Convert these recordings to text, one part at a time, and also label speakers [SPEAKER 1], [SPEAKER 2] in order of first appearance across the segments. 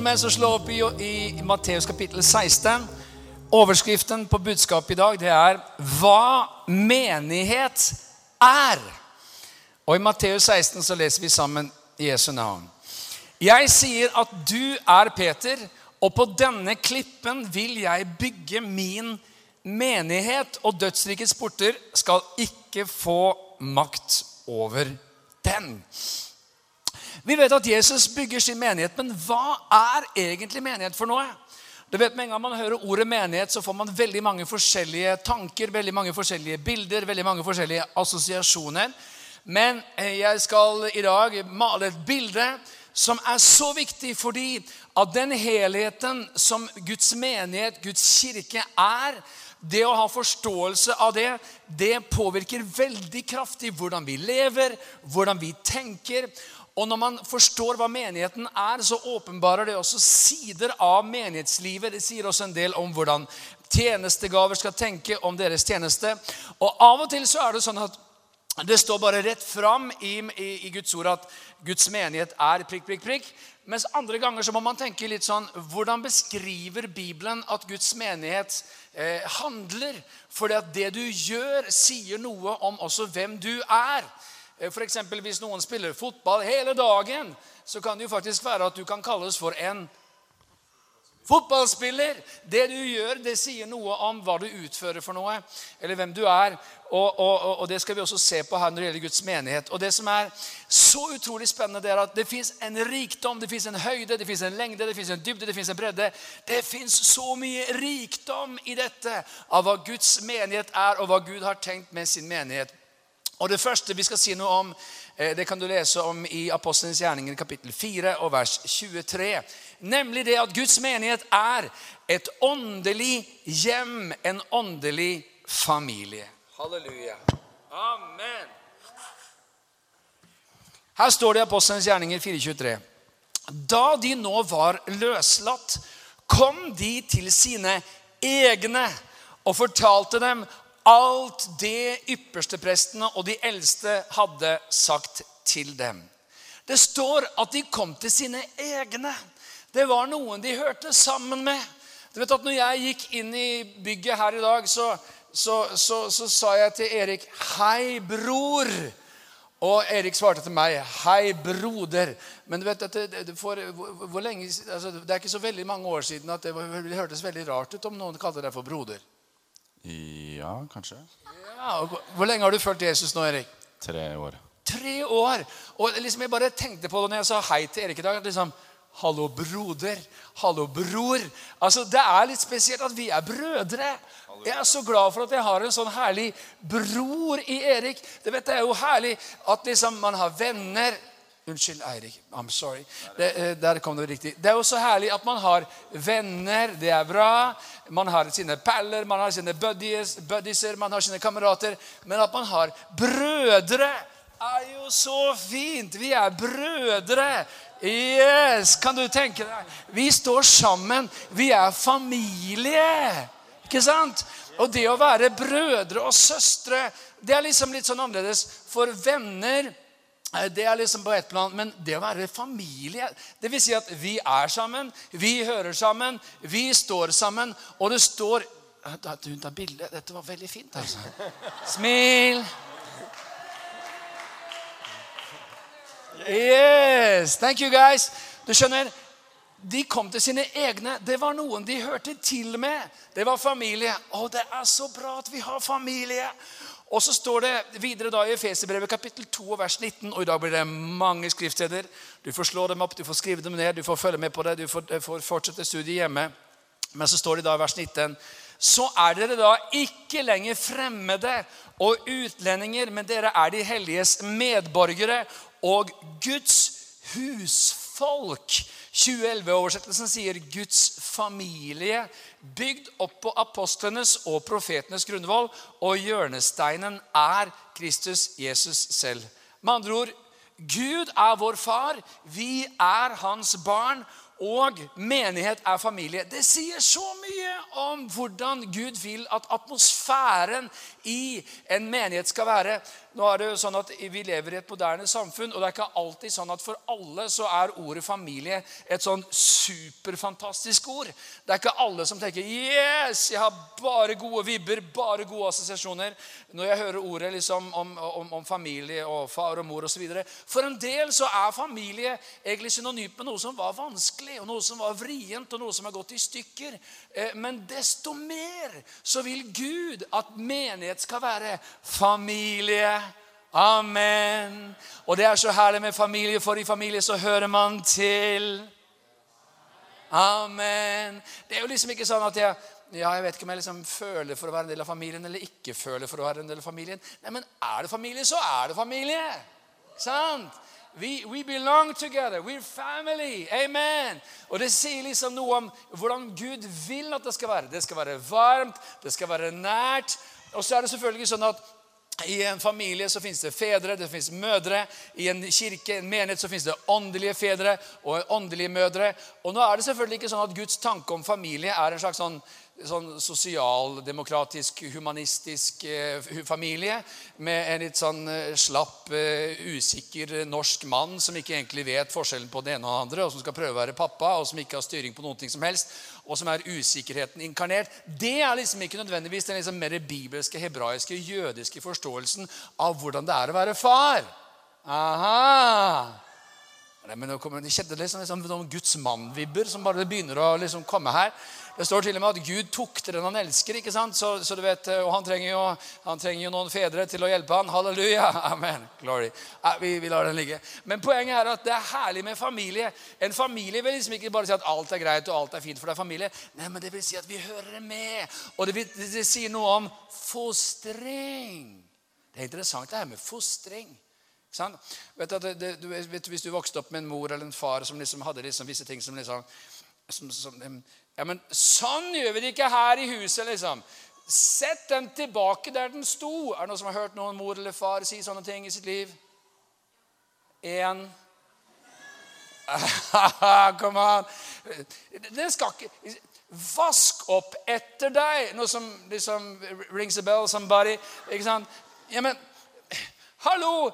[SPEAKER 1] Har med, så slå opp i, i Matteus kapittel 16. Overskriften på budskapet i dag det er 'Hva menighet er'. Og I Matteus 16 så leser vi sammen Jesu navn. Jeg sier at du er Peter, og på denne klippen vil jeg bygge min menighet, og dødsrikets porter skal ikke få makt over den. Vi vet at Jesus bygger sin menighet, men hva er egentlig menighet for noe? Du vet Med en gang man hører ordet menighet, så får man veldig mange forskjellige tanker, veldig mange forskjellige bilder, veldig mange forskjellige assosiasjoner. Men eh, jeg skal i dag male et bilde som er så viktig fordi at den helheten som Guds menighet, Guds kirke, er, det å ha forståelse av det, det påvirker veldig kraftig hvordan vi lever, hvordan vi tenker. Og når man forstår hva menigheten er, så åpenbarer det også sider av menighetslivet. Det sier også en del om hvordan tjenestegaver skal tenke om deres tjeneste. Og av og til så er det sånn at det står bare rett fram i, i, i Guds ord at Guds menighet er prikk, prikk, prikk. Mens andre ganger så må man tenke litt sånn Hvordan beskriver Bibelen at Guds menighet eh, handler? For det du gjør, sier noe om også hvem du er. Eh, F.eks. hvis noen spiller fotball hele dagen, så kan det jo faktisk være at du kan kalles for en fotballspiller. Det du gjør, det sier noe om hva du utfører for noe, eller hvem du er. Og, og, og det skal vi også se på her når det gjelder Guds menighet. Og Det som er så utrolig spennende, det er at det fins en rikdom, det fins en høyde, det fins en lengde, det fins en dybde, det fins en bredde. Det fins så mye rikdom i dette av hva Guds menighet er, og hva Gud har tenkt med sin menighet. Og Det første vi skal si noe om, eh, det kan du lese om i Apostelens gjerninger kapittel 4 og vers 23. Nemlig det at Guds menighet er et åndelig hjem, en åndelig familie. Halleluja. Amen. Her står det i Apostelens gjerninger 4.23. Da de nå var løslatt, kom de til sine egne og fortalte dem alt det yppersteprestene og de eldste hadde sagt til dem. Det står at de kom til sine egne. Det var noen de hørte sammen med. Du vet at når jeg gikk inn i bygget her i dag, så, så, så, så sa jeg til Erik 'Hei, bror'. Og Erik svarte til meg 'Hei, broder'. Men du vet, dette, det, for, hvor, hvor lenge, altså, det er ikke så veldig mange år siden at det, det hørtes veldig rart ut om noen kalte deg for broder.
[SPEAKER 2] Ja, kanskje.
[SPEAKER 1] Ja, Hvor lenge har du fulgt Jesus nå, Erik?
[SPEAKER 2] Tre år.
[SPEAKER 1] Tre år. Og liksom jeg bare tenkte på det når jeg sa hei til Erik i dag. at liksom, Hallo, broder. Hallo, bror. Altså, Det er litt spesielt at vi er brødre. Jeg er så glad for at jeg har en sånn herlig bror i Erik. Det, vet, det er jo herlig at liksom man har venner. Unnskyld, Eirik. I'm sorry. Det, eh, der kom det riktig. Det er jo så herlig at man har venner. Det er bra. Man har sine paller, man har sine buddies, buddieser, man har sine kamerater. Men at man har brødre, er jo så fint. Vi er brødre. Yes! Kan du tenke deg? Vi står sammen. Vi er familie. Ikke sant? Og det å være brødre og søstre, det er liksom litt sånn annerledes. For venner det er liksom på ett plan, Men det å være familie Det vil si at vi er sammen, vi hører sammen, vi står sammen. Og det står Du tar bilde. Dette var veldig fint, altså. Smil. Yes, thank you guys. Du skjønner, de kom til sine egne. Det var noen de hørte til med. Det var familie. Å, det er så bra at vi har familie. Og så står det videre da i Efeserbrevet kapittel 2 vers 19. Og i dag blir det mange skriftsteder. Du får slå dem opp, du får skrive dem ned, du får følge med på det. Du får, får fortsette studiet hjemme. Men så står det da i vers 19 så er dere da ikke lenger fremmede og utlendinger, men dere er de helliges medborgere og Guds husfolk. 2011-oversettelsen sier Guds familie bygd opp på apostlenes og profetenes grunnvoll, og hjørnesteinen er Kristus Jesus selv. Med andre ord Gud er vår far, vi er hans barn, og menighet er familie. Det sier så mye om hvordan Gud vil at atmosfæren i en menighet skal være. Nå er det jo sånn at Vi lever i et moderne samfunn, og det er ikke alltid sånn at for alle så er ordet familie et sånn superfantastisk ord. Det er ikke alle som tenker 'Yes, jeg har bare gode vibber, bare gode assosiasjoner' når jeg hører ordet liksom om, om, om familie og far og mor osv. For en del så er familie egentlig synonymt med noe som var vanskelig, og noe som var vrient, og noe som har gått i stykker. Eh, men desto mer så vil Gud at menighet skal være familie. Amen. Og det er så herlig med familie, for i familie så hører man til. Amen. Det er jo liksom ikke sånn at jeg ja, jeg vet ikke om jeg liksom føler for å være en del av familien eller ikke føler for å være en del av familien. Nei, men er det familie, så er det familie. Sant? We, we belong together. We're family. Amen. Og det sier liksom noe om hvordan Gud vil at det skal være. Det skal være varmt, det skal være nært. Og så er det selvfølgelig sånn at i en familie så finnes det fedre, det finnes mødre. I en kirke, en menighet, så finnes det åndelige fedre og åndelige mødre. Og nå er det selvfølgelig ikke sånn at Guds tanke om familie er en slags sånn sånn sosialdemokratisk, humanistisk eh, familie med en litt sånn eh, slapp, eh, usikker norsk mann som ikke egentlig vet forskjellen på det ene og det andre, og som skal prøve å være pappa, og som ikke har styring på ting som helst, og som er usikkerheten inkarnert. Det er liksom ikke nødvendigvis den liksom mer bibelske, hebraiske, jødiske forståelsen av hvordan det er å være far. Aha! Nei, men Det kjente liksom, liksom noen Guds mann-vibber som bare begynner å liksom komme her. Det står til og med at Gud tukter den han elsker. ikke sant? Så, så du vet, Og han trenger, jo, han trenger, jo, noen fedre til å hjelpe han. Halleluja. Amen. Glory. Vi, vi, lar den ligge. Men poenget er at det er herlig med familie. En familie vil liksom ikke bare si at alt er greit og alt er fint, for det er familie. Nei, men det vil si at vi hører med. Og det, vil, det, det sier noe om fostring. Det er interessant det her med fostring. Vet du, det, du, vet, hvis du vokste opp med en mor eller en far som liksom hadde liksom visse ting som liksom som, som, ja, men sånn gjør vi det ikke her i huset, liksom. Sett den tilbake der den sto. Er det noen som har hørt noen mor eller far si sånne ting i sitt liv? Én. Kom an! Den skal ikke Vask opp etter deg. Noe som liksom rings a bell, somebody. Ikke sant? Ja, men Hallo!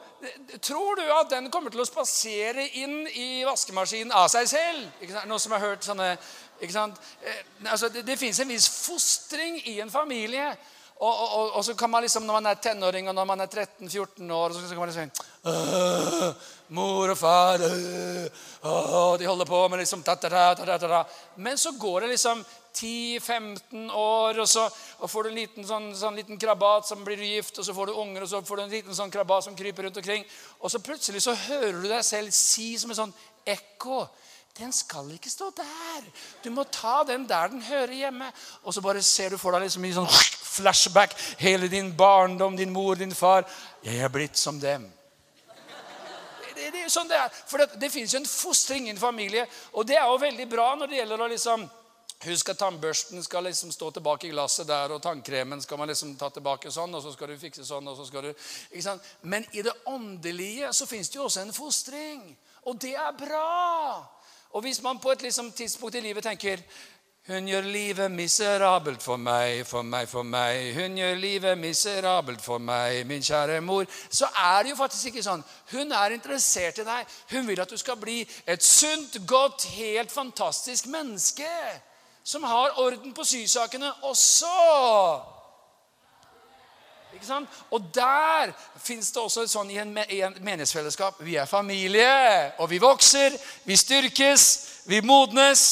[SPEAKER 1] Tror du at den kommer til å spasere inn i vaskemaskinen av seg selv? Noen som har hørt sånne ikke sant? Eh, altså, det det fins en viss fostring i en familie. Og, og, og, så kan man liksom, når man er tenåring og når man er 13-14 år, så kan man liksom Mor og far øh, De holder på med liksom ta, ta, ta, Men så går det liksom 10-15 år, og så og får du en liten, sånn, sånn liten krabat som blir gift, og så får du unger, og så får du en liten sånn krabat som kryper rundt omkring. Og så plutselig så hører du deg selv si som et sånn ekko den skal ikke stå der. Du må ta den der den hører hjemme. Og så bare ser du for deg liksom i sånn flashback hele din barndom, din mor, din far. Jeg er blitt som dem. Det, det, sånn det er. For det, det fins jo en fostring i en familie, og det er jo veldig bra når det gjelder å liksom Husk at tannbørsten skal liksom stå tilbake i glasset der, og tannkremen skal man liksom ta tilbake sånn, og så skal du fikse sånn, og så skal du ikke sant? Men i det åndelige så fins det jo også en fostring. Og det er bra. Og hvis man på et liksom tidspunkt i livet tenker hun gjør livet miserabelt for meg, for meg, for meg. Hun gjør livet miserabelt for meg, min kjære mor. Så er det jo faktisk ikke sånn. Hun er interessert i deg. Hun vil at du skal bli et sunt, godt, helt fantastisk menneske. Som har orden på sysakene også. Ikke sant? Og der fins det også sånn i en, i en menighetsfellesskap. Vi er familie, og vi vokser, vi styrkes, vi modnes.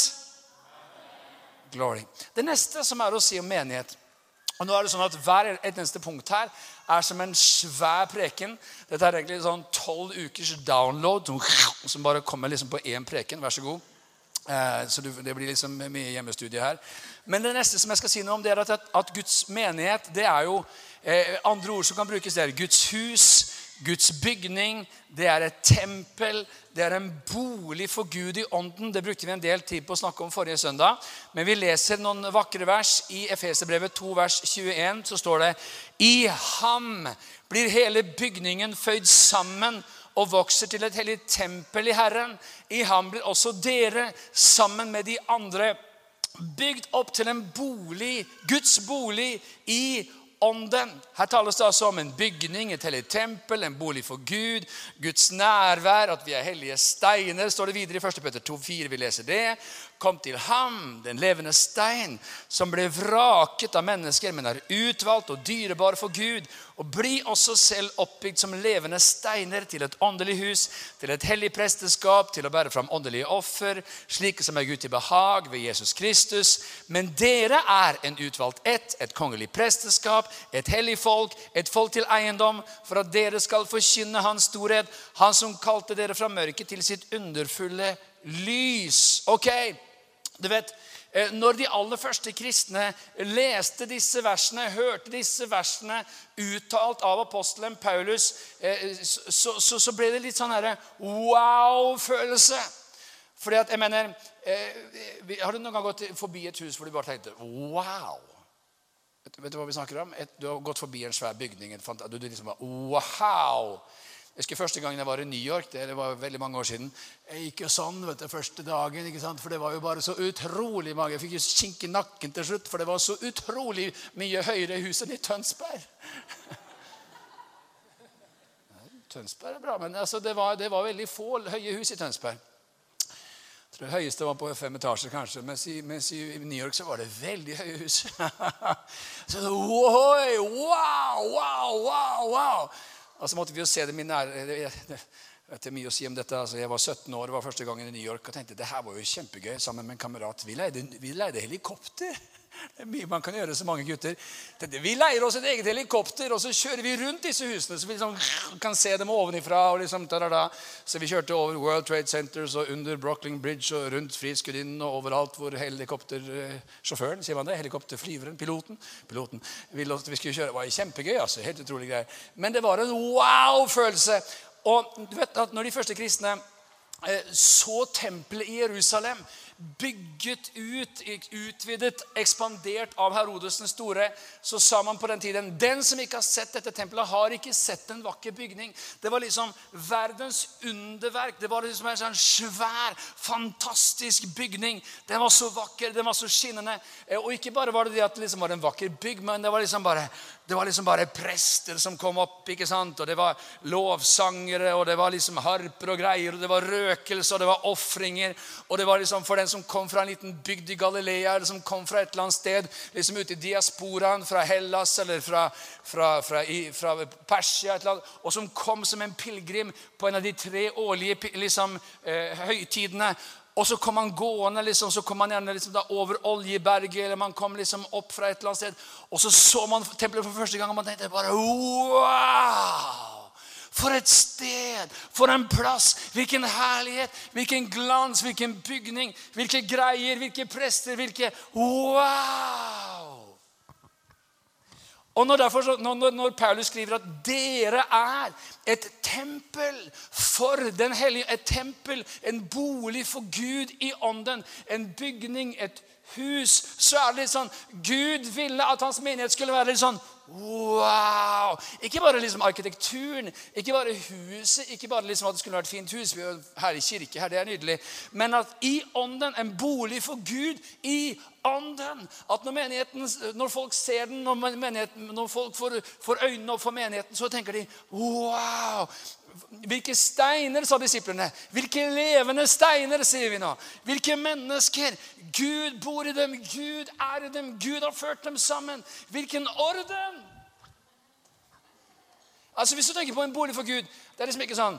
[SPEAKER 1] Glory. Det neste som er å si om menighet og nå er det sånn at Hver eneste punkt her er som en svær preken. Dette er egentlig sånn tolv ukers download som bare kommer liksom på én preken. Vær så god. Eh, så Det blir liksom mye hjemmestudie her. Men det neste som jeg skal si noe om, det er at, at Guds menighet det er jo eh, Andre ord som kan brukes, det er Guds hus, Guds bygning, det er et tempel, det er en bolig for Gud i ånden. Det brukte vi en del tid på å snakke om forrige søndag. Men vi leser noen vakre vers. I Efeserbrevet 2, vers 21 så står det I ham blir hele bygningen føyd sammen og vokser til et hellig tempel i Herren. I ham blir også dere, sammen med de andre, bygd opp til en bolig, Guds bolig, i ånden. Her tales det altså om en bygning, et hellig tempel, en bolig for Gud, Guds nærvær, at vi er hellige steiner, står det videre i 1. Peter 2,4. Vi leser det. Kom til ham, den levende stein, som ble vraket av mennesker, men er utvalgt og dyrebar for Gud. Og bli også selv oppbygd som levende steiner til et åndelig hus, til et hellig presteskap, til å bære fram åndelige offer, slike som er Gud til behag ved Jesus Kristus. Men dere er en utvalgt ett, et kongelig presteskap, et hellig folk, et folk til eiendom, for at dere skal forkynne Hans storhet, Han som kalte dere fra mørket til sitt underfulle lys. Ok, du vet, eh, når de aller første kristne leste disse versene, hørte disse versene uttalt av apostelen Paulus, eh, så, så, så ble det litt sånn herre wow-følelse. Fordi at, jeg mener, eh, Har du noen gang gått forbi et hus hvor du bare tenkte wow? Vet, du hva vi snakker om? Du har gått forbi en svær bygning. Du, du liksom bare, wow! Jeg husker Første gangen jeg var i New York, det var veldig mange år siden Jeg gikk jo sånn vet du, første dagen, ikke sant? for det var jo bare så utrolig mange. Jeg fikk jo kink i nakken til slutt, for det var så utrolig mye høyere hus enn i Tønsberg. Tønsberg er bra, men altså, det, var, det, var, veldig få høye hus i Tønsberg. Jeg tror Det høyeste var på fem etasjer, kanskje, mens i, mens i New York så var det veldig høye hus. så, wow, wow, wow, wow. Og så måtte vi jo se det min nære det er mye å si om dette. Altså, jeg var 17 år, det var første gangen i New York og tenkte det her var jo kjempegøy sammen med en kamerat. Vi leide, vi leide helikopter. Det er mye man kan gjøre så mange gutter. Vi leier oss et eget helikopter, og så kjører vi rundt disse husene. Så vi liksom kan se dem ovenifra. Og liksom, Så vi kjørte over World Trade Centers og under Brooklyn Bridge og rundt Frihetsgudinnen og overalt hvor helikoptersjåføren, sier man det, helikopterflyveren, piloten, piloten ville at vi skulle kjøre. Det var kjempegøy. altså, Helt utrolig greier. Men det var en wow-følelse. Og du vet at når de første kristne eh, så tempelet i Jerusalem bygget ut, utvidet, ekspandert av Herodes den store, så sa man på den tiden den som ikke har sett dette tempelet, har ikke sett en vakker bygning. Det var liksom verdens underverk. Det var liksom en sånn svær, fantastisk bygning. Den var så vakker, den var så skinnende. Eh, og ikke bare var det det at det liksom var en vakker bygg, men det var liksom bare det var liksom bare prester som kom opp, ikke sant? og det var lovsangere, og det var liksom harper og greier, og det var røkelse, og det var ofringer. Og det var liksom for den som kom fra en liten bygd i Galilea, eller som kom fra et eller annet sted, liksom ute i diasporaen, fra Hellas eller fra, fra, fra, fra Persia, et eller annet, og som kom som en pilegrim på en av de tre årlige liksom, eh, høytidene. Og så kom han gående, liksom, så kom han gjerne liksom da over Oljeberget, eller man kom liksom opp fra et eller annet sted. Og så så man tempelet for første gang, og man tenkte bare Wow! For et sted! For en plass! Hvilken herlighet! Hvilken glans! Hvilken bygning! Hvilke greier! Hvilke prester! Hvilke Wow! Og når, derfor, når, når, Paulus skriver at dere er et tempel for den hellige Et tempel, en bolig for Gud i ånden, en bygning, et hus, så er det litt sånn Gud ville at hans menighet skulle være litt sånn Wow! Ikke bare liksom arkitekturen, ikke bare huset, ikke bare liksom at det skulle vært et fint hus. Vi er her i kirke her, det er nydelig. Men at i ånden, en bolig for Gud i ånden. At når, når folk ser den, når, når folk får, får øynene opp for menigheten, så tenker de Wow! Hvilke steiner, sa disiplene. Hvilke levende steiner, sier vi nå. Hvilke mennesker. Gud bor i dem, Gud er i dem, Gud har ført dem sammen. Hvilken orden! Altså Hvis du tenker på en bolig for Gud, det er liksom ikke sånn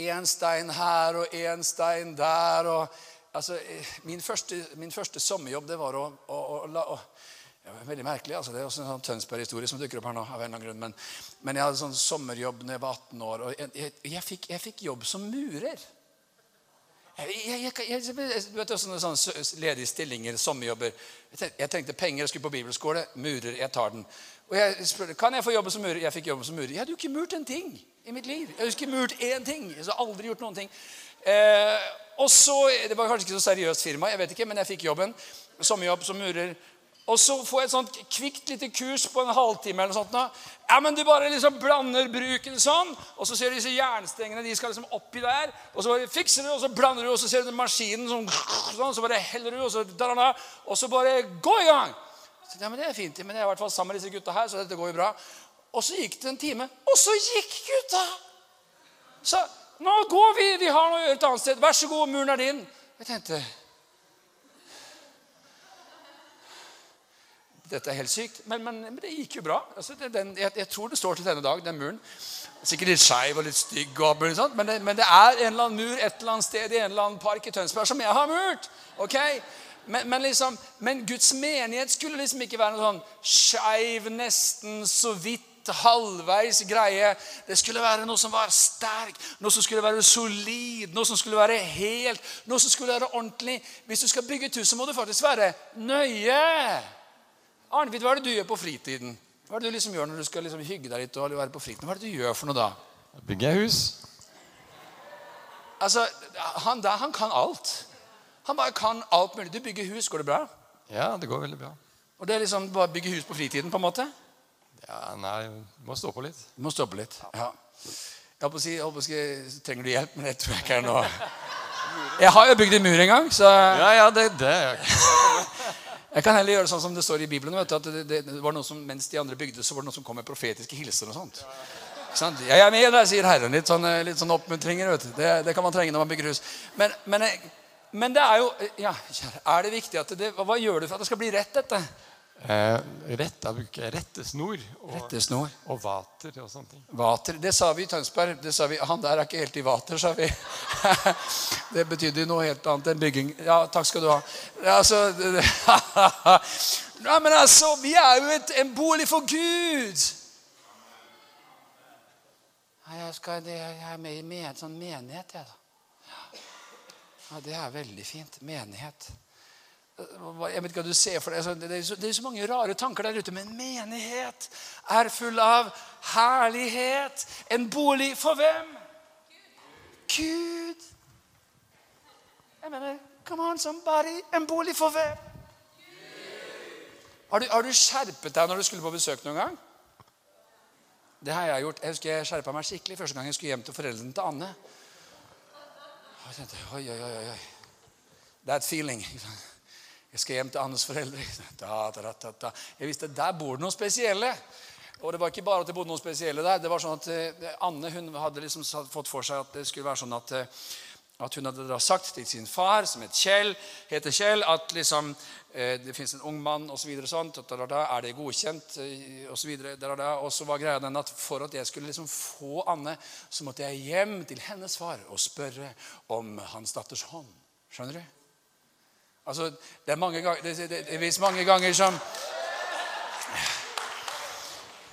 [SPEAKER 1] Én stein her og én stein der. og altså, min, første, min første sommerjobb det var å, å, å, å var veldig merkelig. altså Det er også en sånn Tønsberg-historie som dukker opp her nå. av en eller annen grunn, men, men, jeg hadde sånn sommerjobb da jeg var 18 år, og jeg, jeg, fikk, jeg fikk, jobb som murer. Jeg, du vet sånne, sånne ledige stillinger, sommerjobber. Jeg tenkte penger, jeg skulle på bibelskole. Murer, jeg tar den. Og jeg spurte kan jeg få jobbe som murer. Jeg fikk jobbe som murer. Jeg hadde jo ikke murt en ting i mitt liv. Jeg hadde ikke murt én ting. Jeg hadde aldri gjort noen ting. Eh, og så, Det var kanskje ikke så seriøst firma, jeg vet ikke, men jeg fikk jobben. Sommerjobb som murer. Og så får jeg et sånt kvikt lite kurs på en halvtime. eller noe sånt. Ja, men Du bare liksom blander bruken sånn, og så ser du disse jernstengene de skal liksom oppi der. Og så bare fikser du, og så blander du, og så ser du maskinen sånn, sånn så bare heller du, og så, og så bare gå i gang. Så, ja, men det er fint, men jeg er i hvert fall sammen med disse gutta her, så dette går jo bra. Og så gikk det en time, og så gikk gutta! Så nå går vi, vi har noe å gjøre et annet sted. Vær så god, muren er din. Jeg tenkte Dette er helt sykt. Men, men, men det gikk jo bra. Altså, det, den, jeg, jeg, tror det står til denne dag, den muren. Sikkert litt skeiv og litt stygg, og, sånt, men, det, men, det, er en eller annen mur et eller annet sted i en eller annen park i Tønsberg som jeg har murt. ok? Men, liksom, men Guds menighet skulle liksom ikke være noe sånn skeiv, nesten så vidt halvveis greie. Det skulle være noe som var sterk, noe som skulle være solid, noe som skulle være helt, noe som skulle være ordentlig. Hvis du skal bygge et hus, så må du faktisk være nøye. Arnvid, hva er det du gjør på fritiden? Hva er det du liksom gjør når du skal liksom hygge deg litt og være på fritiden? Hva er det du gjør for noe da?
[SPEAKER 2] Bygger jeg hus.
[SPEAKER 1] Altså, han der, han kan alt. Han bare kan alt mulig. Du bygger hus. Går det bra?
[SPEAKER 2] Ja, det går veldig bra.
[SPEAKER 1] Og det er liksom bare bygge hus på fritiden, på en måte?
[SPEAKER 2] Ja, Nei, må stå på litt.
[SPEAKER 1] Du må stå på litt. Ja. Jeg holdt på å si, jeg på å si Trenger du hjelp? Men det tror jeg ikke er noe Jeg har jo bygd en mur en gang, så
[SPEAKER 2] Ja, ja, det, det.
[SPEAKER 1] Jeg kan heller gjøre sånn som det står i Bibelen. du, at det, det, var noe som, Mens de andre bygde, så var det noen som kom med profetiske hilsener og sånt. Sånn, Jeg er med der, sier Herren. Litt sånn, litt sånn oppmuntringer. vet du. Det, det, kan man trenge når man bygger hus. Men, men, men det er jo ja, Er det viktig at det, Hva gjør du for at det skal bli rett, dette?
[SPEAKER 2] Eh, rett, da bruker jeg rettesnor og,
[SPEAKER 1] Rettesnor.
[SPEAKER 2] og vater og sånne ting.
[SPEAKER 1] Vater, Det sa vi i Tønsberg. Det sa vi, Han der er ikke helt i vater, sa vi. Det betydde noe helt annet enn bygging. Ja, takk skal du ha. Altså, ja, men altså, Vi er jo et, en bolig for Gud. Jeg, skal, jeg er med i en sånn menighet, jeg, da. Ja, Det er veldig fint. Menighet. Jeg vet ikke hva du ser for deg. Det er, så, det er så mange rare tanker der ute. Men menighet er full av herlighet. En bolig for hvem? Gud. Jeg mener, come on, somebody. En bolig for hvem? Har du, har du skjerpet deg når du skulle på besøk noen gang? Det har jeg gjort. Jeg husker jeg skjerpa meg skikkelig første gang jeg skulle hjem til foreldrene til Anne. Jeg tenkte, oi, oi, oi, oi. That feeling. Jeg skal hjem til Annes foreldre. Da, da, da, jeg visste der bor det noen spesielle. Og det var ikke bare at det bodde noen spesielle der. Det var sånn at eh, Anne hun hadde liksom fått for seg at det skulle være sånn at, eh, at hun hadde da sagt til sin far, som het Kjell, heter Kjell, at liksom eh, det fins en ung mann osv. Så sånt, da, er det godkjent Og så, videre, og så var greia den at for at jeg skulle liksom få Anne, så måtte jeg hjem til hennes far og spørre om hans datters hånd. Skjønner du? Altså, det er mange ganger, det, det, det er mange ganger som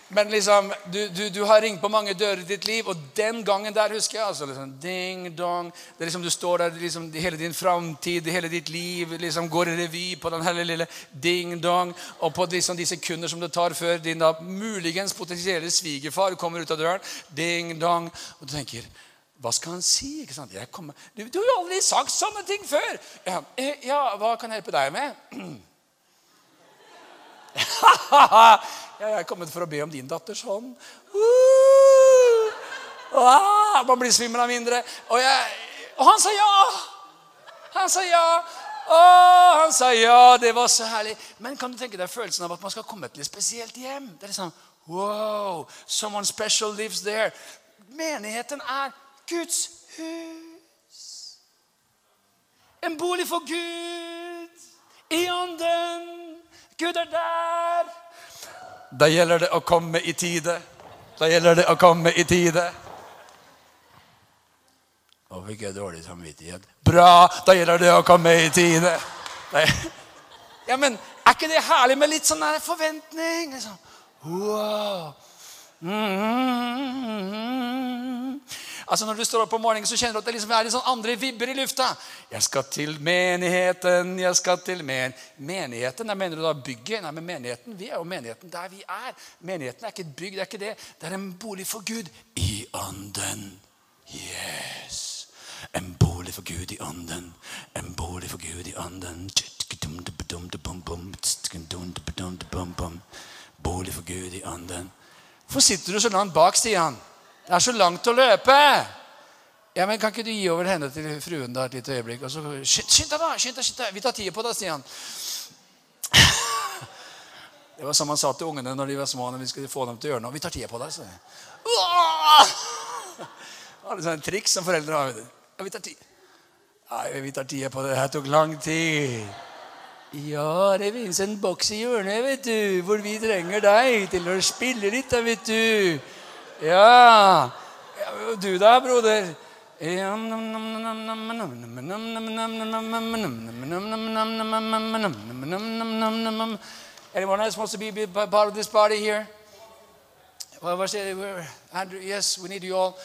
[SPEAKER 1] men liksom, du, du, du, har ringt på mange dører i ditt liv, og den gangen der husker jeg altså liksom, ding dong, det er liksom Du står der, liksom, hele din framtid, hele ditt liv liksom går i revy på den hele lille ding dong. Og på liksom, de sekunder som det tar før din da muligens potensielle svigerfar kommer ut av døren, ding dong, og du tenker hva skal han si? ikke sant? Du, du, har jo aldri sagt sånne ting før! Ja, eh, ja hva kan jeg hjelpe deg med? jeg er kommet for å be om din datters hånd. Uh, ah, man blir svimmel av mindre. Og, jeg, og, han sa ja! Han sa ja. Å, han sa ja, det var så herlig. Men kan du tenke deg følelsen av at man skal komme til et spesielt hjem? Det er liksom, wow, someone special lives there. Menigheten er Guds hus. En bolig for Gud i ånden. Gud er der. Da gjelder det å komme i tide. Da gjelder det å komme i tide. Nå fikk jeg dårlig samvittighet. Bra! Da gjelder det å komme i tide. Ja, men Er ikke det herlig med litt sånn forventning? Liksom. Wow. Mm -hmm. Altså Når du står opp om morgenen, så kjenner du at det liksom er litt sånn andre vibber i lufta. Jeg skal til menigheten, jeg skal til men menigheten. Nei, mener du da bygget? Nei, men menigheten, Vi er jo menigheten der vi er. Menigheten er ikke et bygg, det er ikke det. Det er en bolig for Gud i ånden. Yes. En bolig for Gud i ånden. En bolig for Gud i ånden. Bolig for Gud i ånden. Hvorfor sitter du så langt bak, Stian? Det er så langt å løpe. Ja, men Kan ikke du gi over henne til fruen da et lite øyeblikk? Og så, Skynd deg, da! skynd deg, skynd deg. Vi tar tida på deg, Stian. Det var som han sa til ungene når de var små. når vi skulle få dem til å gjøre noe. Vi tar tida på deg, sa jeg. Åh! Det er sånn triks som foreldre har. Ja, vi tar tid. Nei, vi tar tida på det. Det her tok lang tid. Ja, det finnes en boks i hjørnet, vet du, hvor vi trenger deg til å spille litt, da, vet du. Ja. du da, broder? Anyone else wants to be be part of this party here? Well, what's it? Andrew, yes, we need you all.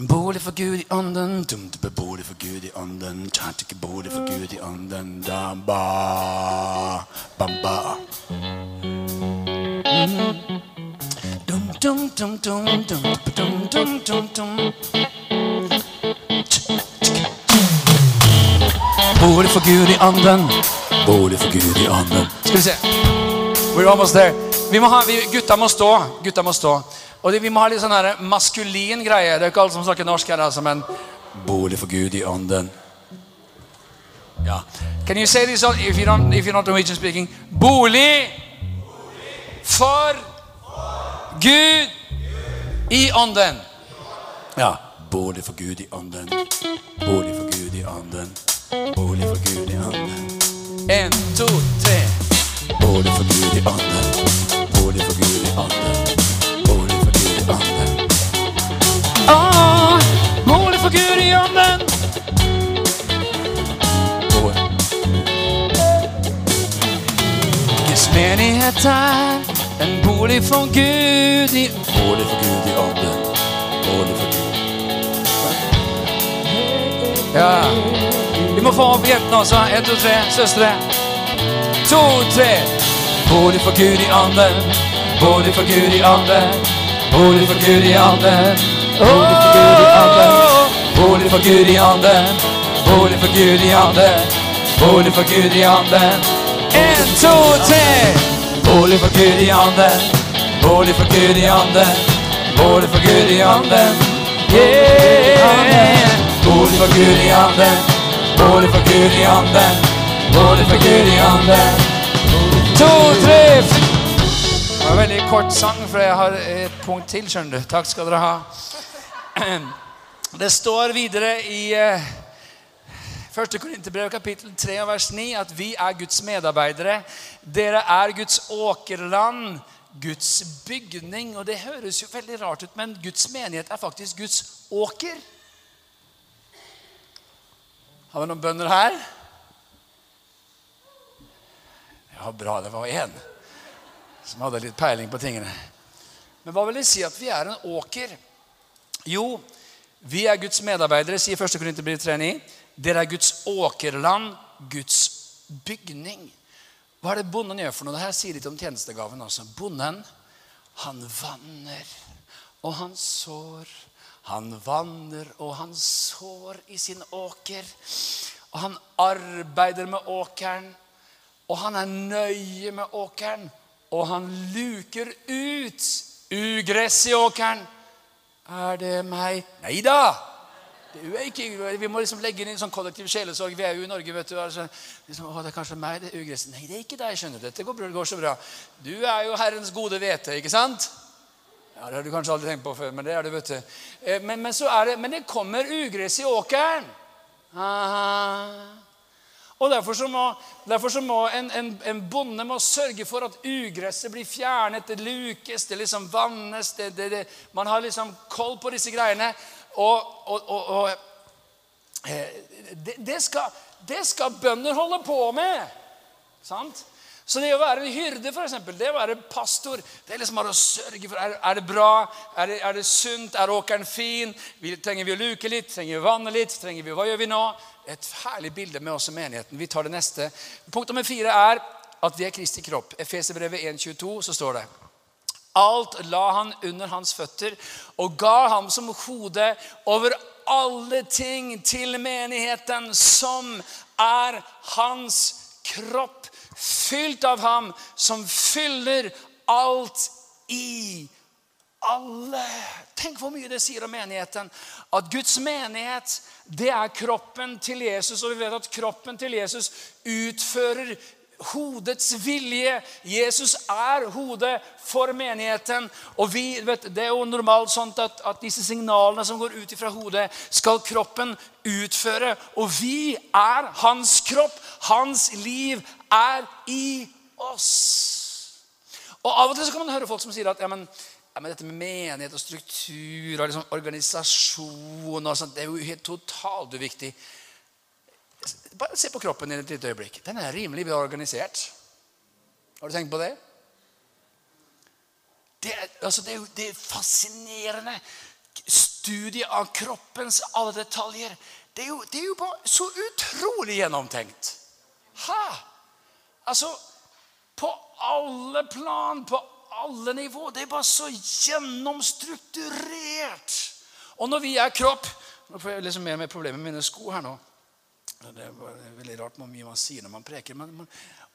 [SPEAKER 1] Bolig for Gud i ånden, dumt bolig for Gud i ånden, ikke bolig for Gud i ånden, da ba, ba, ba. Dum, dum, dum, dum, dum, dum, dum, dum, dum. Bolig for Gud i anden. bolig for Gud i anden. Skal vi se. We're almost there. Vi må ha, vi, gutta må stå. Gutta må stå. Og det, vi må ha litt sånn her maskulin greie. Det er ikke alle som snakker norsk her, altså, men Bolig for Gud i anden. Ja. Can you say this if, you don't, if you're not Norwegian speaking? Bolig for Gud i ånden. Ja. Bolig for Gud i ånden. Bolig for Gud i ånden. Bolig for Gud i ånden. En, to, tre. Bolig for Gud i ånden. Bolig for Gud i ånden. Bolig for Gud i ånden. Ah, bolig for Gud i ånden. Guds menighet er en bolig for Gud i Bolig for Gud i ånden. Bolig for Gud. Ja. Vi må få opp jentene også. Én, to, tre. Søstre. To, tre. Bolig for Gud i ånden. Bolig for Gud i ånden. Bolig for Gud i ånden. Bolig for Gud i anden. Bolig for Gud i anden. Bolig for Gud i anden. En, to, tre. Bolig for Gud i anden. Bolig for Gud i anden. Bolig for Gud i anden. Yeah. Bolig for Gud i anden. Bolig for Gud i anden. Bolig for Gud i anden. To, tre, det var en veldig kort sang, for jeg har et punkt til. skjønner du. Takk skal dere ha. Det står videre i 1. Eh, Korinterbrev kapittel 3 vers 9 at vi er Guds medarbeidere. Dere er Guds åkerland, Guds bygning. Og det høres jo veldig rart ut, men Guds menighet er faktisk Guds åker. Har vi noen bønder her? Ja, bra. Det var én som hadde litt peiling på tingene. Men hva vil det si at vi er en åker? Jo, vi er Guds medarbeidere, sier 1. Korinterbrev 3,9. Dere er Guds åkerland, Guds bygning. Hva er det bonden gjør for noe? Dette sier litt om tjenestegaven også. Bonden, han vanner, og han sår. Han vanner, og han sår i sin åker. Og han arbeider med åkeren, og han er nøye med åkeren. Og han luker ut ugress i åkeren er det meg? Nei da! Vi må liksom legge inn en sånn kollektiv sjelesorg. Vi er jo i Norge. vet du. Altså, liksom, å, det er kanskje meg, det er ugresset. Nei, det er ikke deg. skjønner du. Dette går, går, så bra. Du er jo Herrens gode hvete, ikke sant? Ja, Det har du kanskje aldri tenkt på før, men det er det, vet du. Eh, men, men, det, men det kommer ugress i åkeren. Aha. Og Derfor så må, derfor så må en, en, en, bonde må sørge for at ugresset blir fjernet, det lukes, det liksom vannes det, det, det, Man har liksom koll på disse greiene. Og, og, og, og det, det, skal, det skal bønder holde på med. Sant? Så det å være hyrde, for eksempel, det å være pastor Det er liksom bare å sørge for Er, er det bra? Er det, er det, sunt? Er åkeren fin? Vi, trenger vi å luke litt? Trenger vi å vanne litt? Trenger vi, Hva gjør vi nå? Et herlig bilde med oss i menigheten. Vi tar det neste. Punkt nummer fire er at vi er Kristi kropp. Efeserbrevet 1,22 så står det Alt la han under hans føtter og ga ham som hode over alle ting til menigheten, som er hans kropp, fylt av ham, som fyller alt i alle. Tenk hvor mye det sier om menigheten. At Guds menighet, det er kroppen til Jesus. Og vi vet at kroppen til Jesus utfører hodets vilje. Jesus er hodet for menigheten. Og vi, vet, Det er jo normalt sånn at, at disse signalene som går ut fra hodet, skal kroppen utføre. Og vi er hans kropp. Hans liv er i oss. Og Av og til så kan man høre folk som sier at ja, men, ja, men dette med menighet og struktur og liksom organisasjon og sånt, det er jo helt totalt uviktig. Bare se på kroppen din et lite øyeblikk. Den er rimelig bra organisert. Har du tenkt på det? Det er, altså, det det er fascinerende studie av kroppens alle detaljer. Det er jo, det er jo bare så utrolig gjennomtenkt. Ha! Altså, på alle plan, på alle nivå. Det er bare så gjennomstrukturert. Og når vi er kropp Nå får jeg liksom mer med problemer med mine sko her nå. Det er veldig rart hvor mye man sier når man preker. Men man,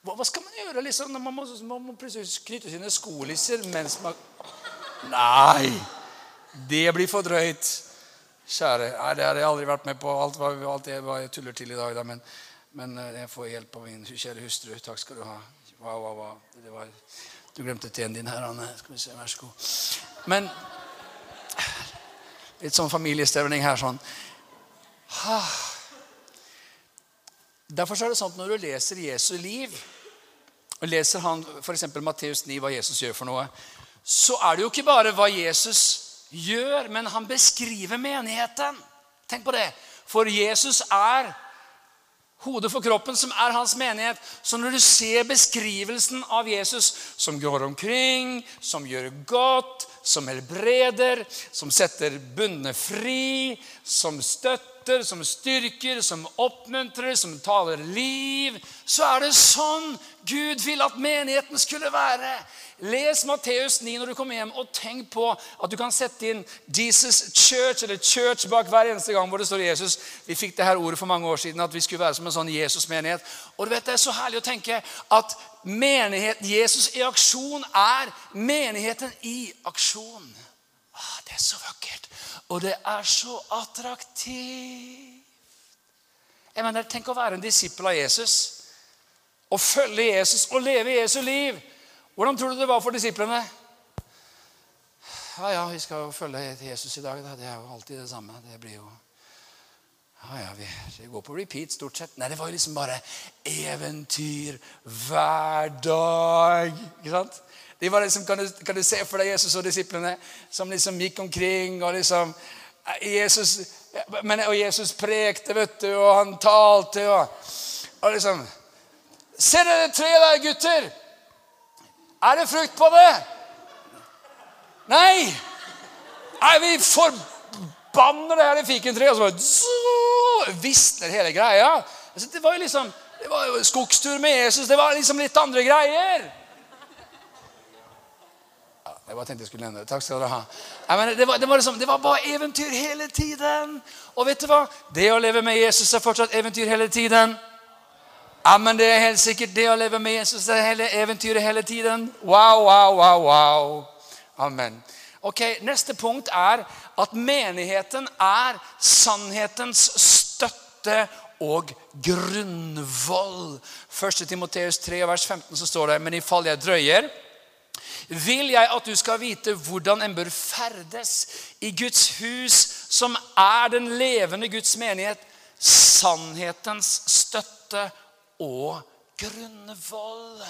[SPEAKER 1] hva, hva, skal man gjøre liksom, når man må, man må plutselig knytte sine skolisser mens man Nei! Det blir for drøyt. Kjære. Nei, det har jeg aldri vært med på. Alt, alt det jeg tuller til i dag. Da, men, men, eh, jeg får hjelp av min kjære hustru. Takk skal du ha. Wow, wow, wow. Var, du glemte teen din her, Anne. Skal vi se, Vær så god. Men Litt sånn familiestemning her. sånn. Ah. Derfor er det sånn at når du leser Jesu liv, og leser han f.eks. Matteus 9, hva Jesus gjør for noe, så er det jo ikke bare hva Jesus gjør, men han beskriver menigheten. Tenk på det. For Jesus er hodet for kroppen, som er hans menighet. Så når du ser beskrivelsen av Jesus som går omkring, som gjør godt, som helbreder, som setter bundne fri, som støtter støtter, som styrker, som oppmuntrer, som taler liv, så er det sånn Gud vil at menigheten skulle være. Les Matteus 9 når du kommer hjem, og tenk på at du kan sette inn Jesus Church eller Church bak hver eneste gang hvor det står Jesus. Vi fikk det her ordet for mange år siden, at vi skulle være som en sånn Jesus-menighet. Og du vet, Det er så herlig å tenke at menighet, Jesus i aksjon er menigheten i aksjon. Er så vakkert. Og det er så attraktivt. Jeg mener, Tenk å være en disippel av Jesus. Å følge Jesus og leve Jesu liv. Hvordan tror du det var for disiplene? Ja, ja, vi skal jo følge Jesus i dag. Da. Det er jo alltid det samme. Det blir jo ja, ja, vi går på repeat stort sett. Nei, det var jo liksom bare eventyr hver dag. Ikke sant? De var liksom, kan, du, kan du se for deg Jesus og disiplene som liksom gikk omkring og liksom eh, Jesus, men, Og Jesus prekte, vet du, og han talte og, og liksom Ser dere treet der, gutter? Er det frukt på det? Nei! Nei, vi forbanner det her fikentreet. Og så bare visner hele greia. Altså, det var jo liksom det var jo skogstur med Jesus. Det var liksom litt andre greier. Jeg bare tenkte jeg skulle nevne det. Takk skal dere ha. Mener, det, var, det, var liksom, det, var, bare eventyr hele tiden. Og vet du hva? Det å leve med Jesus er fortsatt eventyr hele tiden. Ja, men Det er helt sikkert det å leve med Jesus er hele eventyret hele tiden. Wow, wow, wow, wow. Amen. Ok, Neste punkt er at menigheten er sannhetens støtte og grunnvoll. 1. Timoteus 3, vers 15 så står det Men ifall jeg drøyer vil jeg at du skal vite hvordan en bør ferdes i Guds hus, som er den levende Guds menighet, sannhetens støtte og grunnvoll.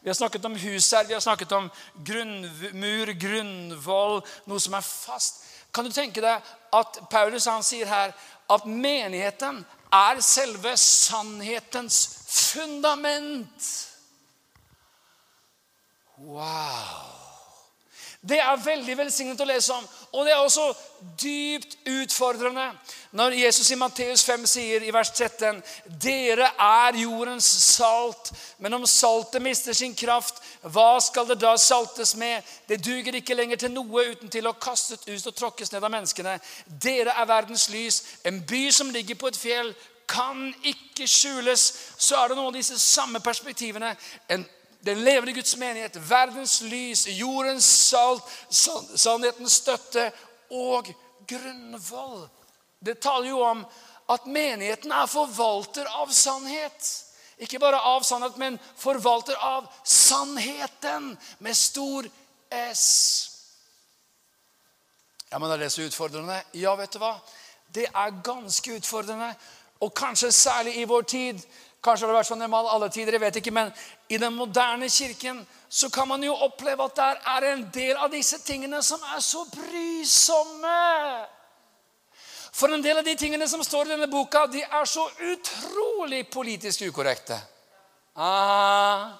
[SPEAKER 1] Vi har snakket om hus her, vi har snakket om grunnmur, grunnvoll, noe som er fast. Kan du tenke deg at Paulus han sier her at menigheten er selve sannhetens fundament? Wow! Det er veldig velsignet å lese om. Og det er også dypt utfordrende når Jesus i Matteus 5 sier i vers 13.: Dere er jordens salt, men om saltet mister sin kraft, hva skal det da saltes med? Det duger ikke lenger til noe uten til å kastes ut og tråkkes ned av menneskene. Dere er verdens lys. En by som ligger på et fjell, kan ikke skjules. Så er det noen av disse samme perspektivene. En den levende Guds menighet, verdens lys, jordens salt, sannhetens støtte og grunnvoll. Det taler jo om at menigheten er forvalter av sannhet. Ikke bare av sannhet, men forvalter av sannheten med stor S. Ja, men Er det så utfordrende? Ja, vet du hva? Det er ganske utfordrende. Og kanskje særlig i vår tid. Kanskje har det vært sånn i alle tider, jeg vet ikke, men i den moderne kirken så kan man jo oppleve at der er en del av disse tingene som er så brysomme. For en del av de tingene som står i denne boka, de er så utrolig politisk ukorrekte. Aha.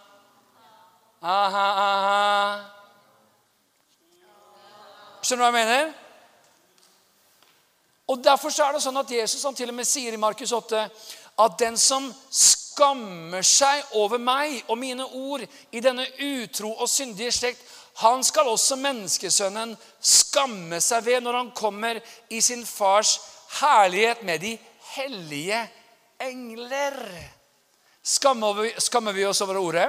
[SPEAKER 1] Aha, aha. Skjønner du hva jeg mener? Og Derfor er det sånn at Jesus han til og med sier i Markus 8 at den som skammer seg over meg og mine ord i denne utro og syndige slekt, han skal også menneskesønnen skamme seg ved når han kommer i sin fars herlighet med de hellige engler. Skammer vi, skammer vi oss over ordet?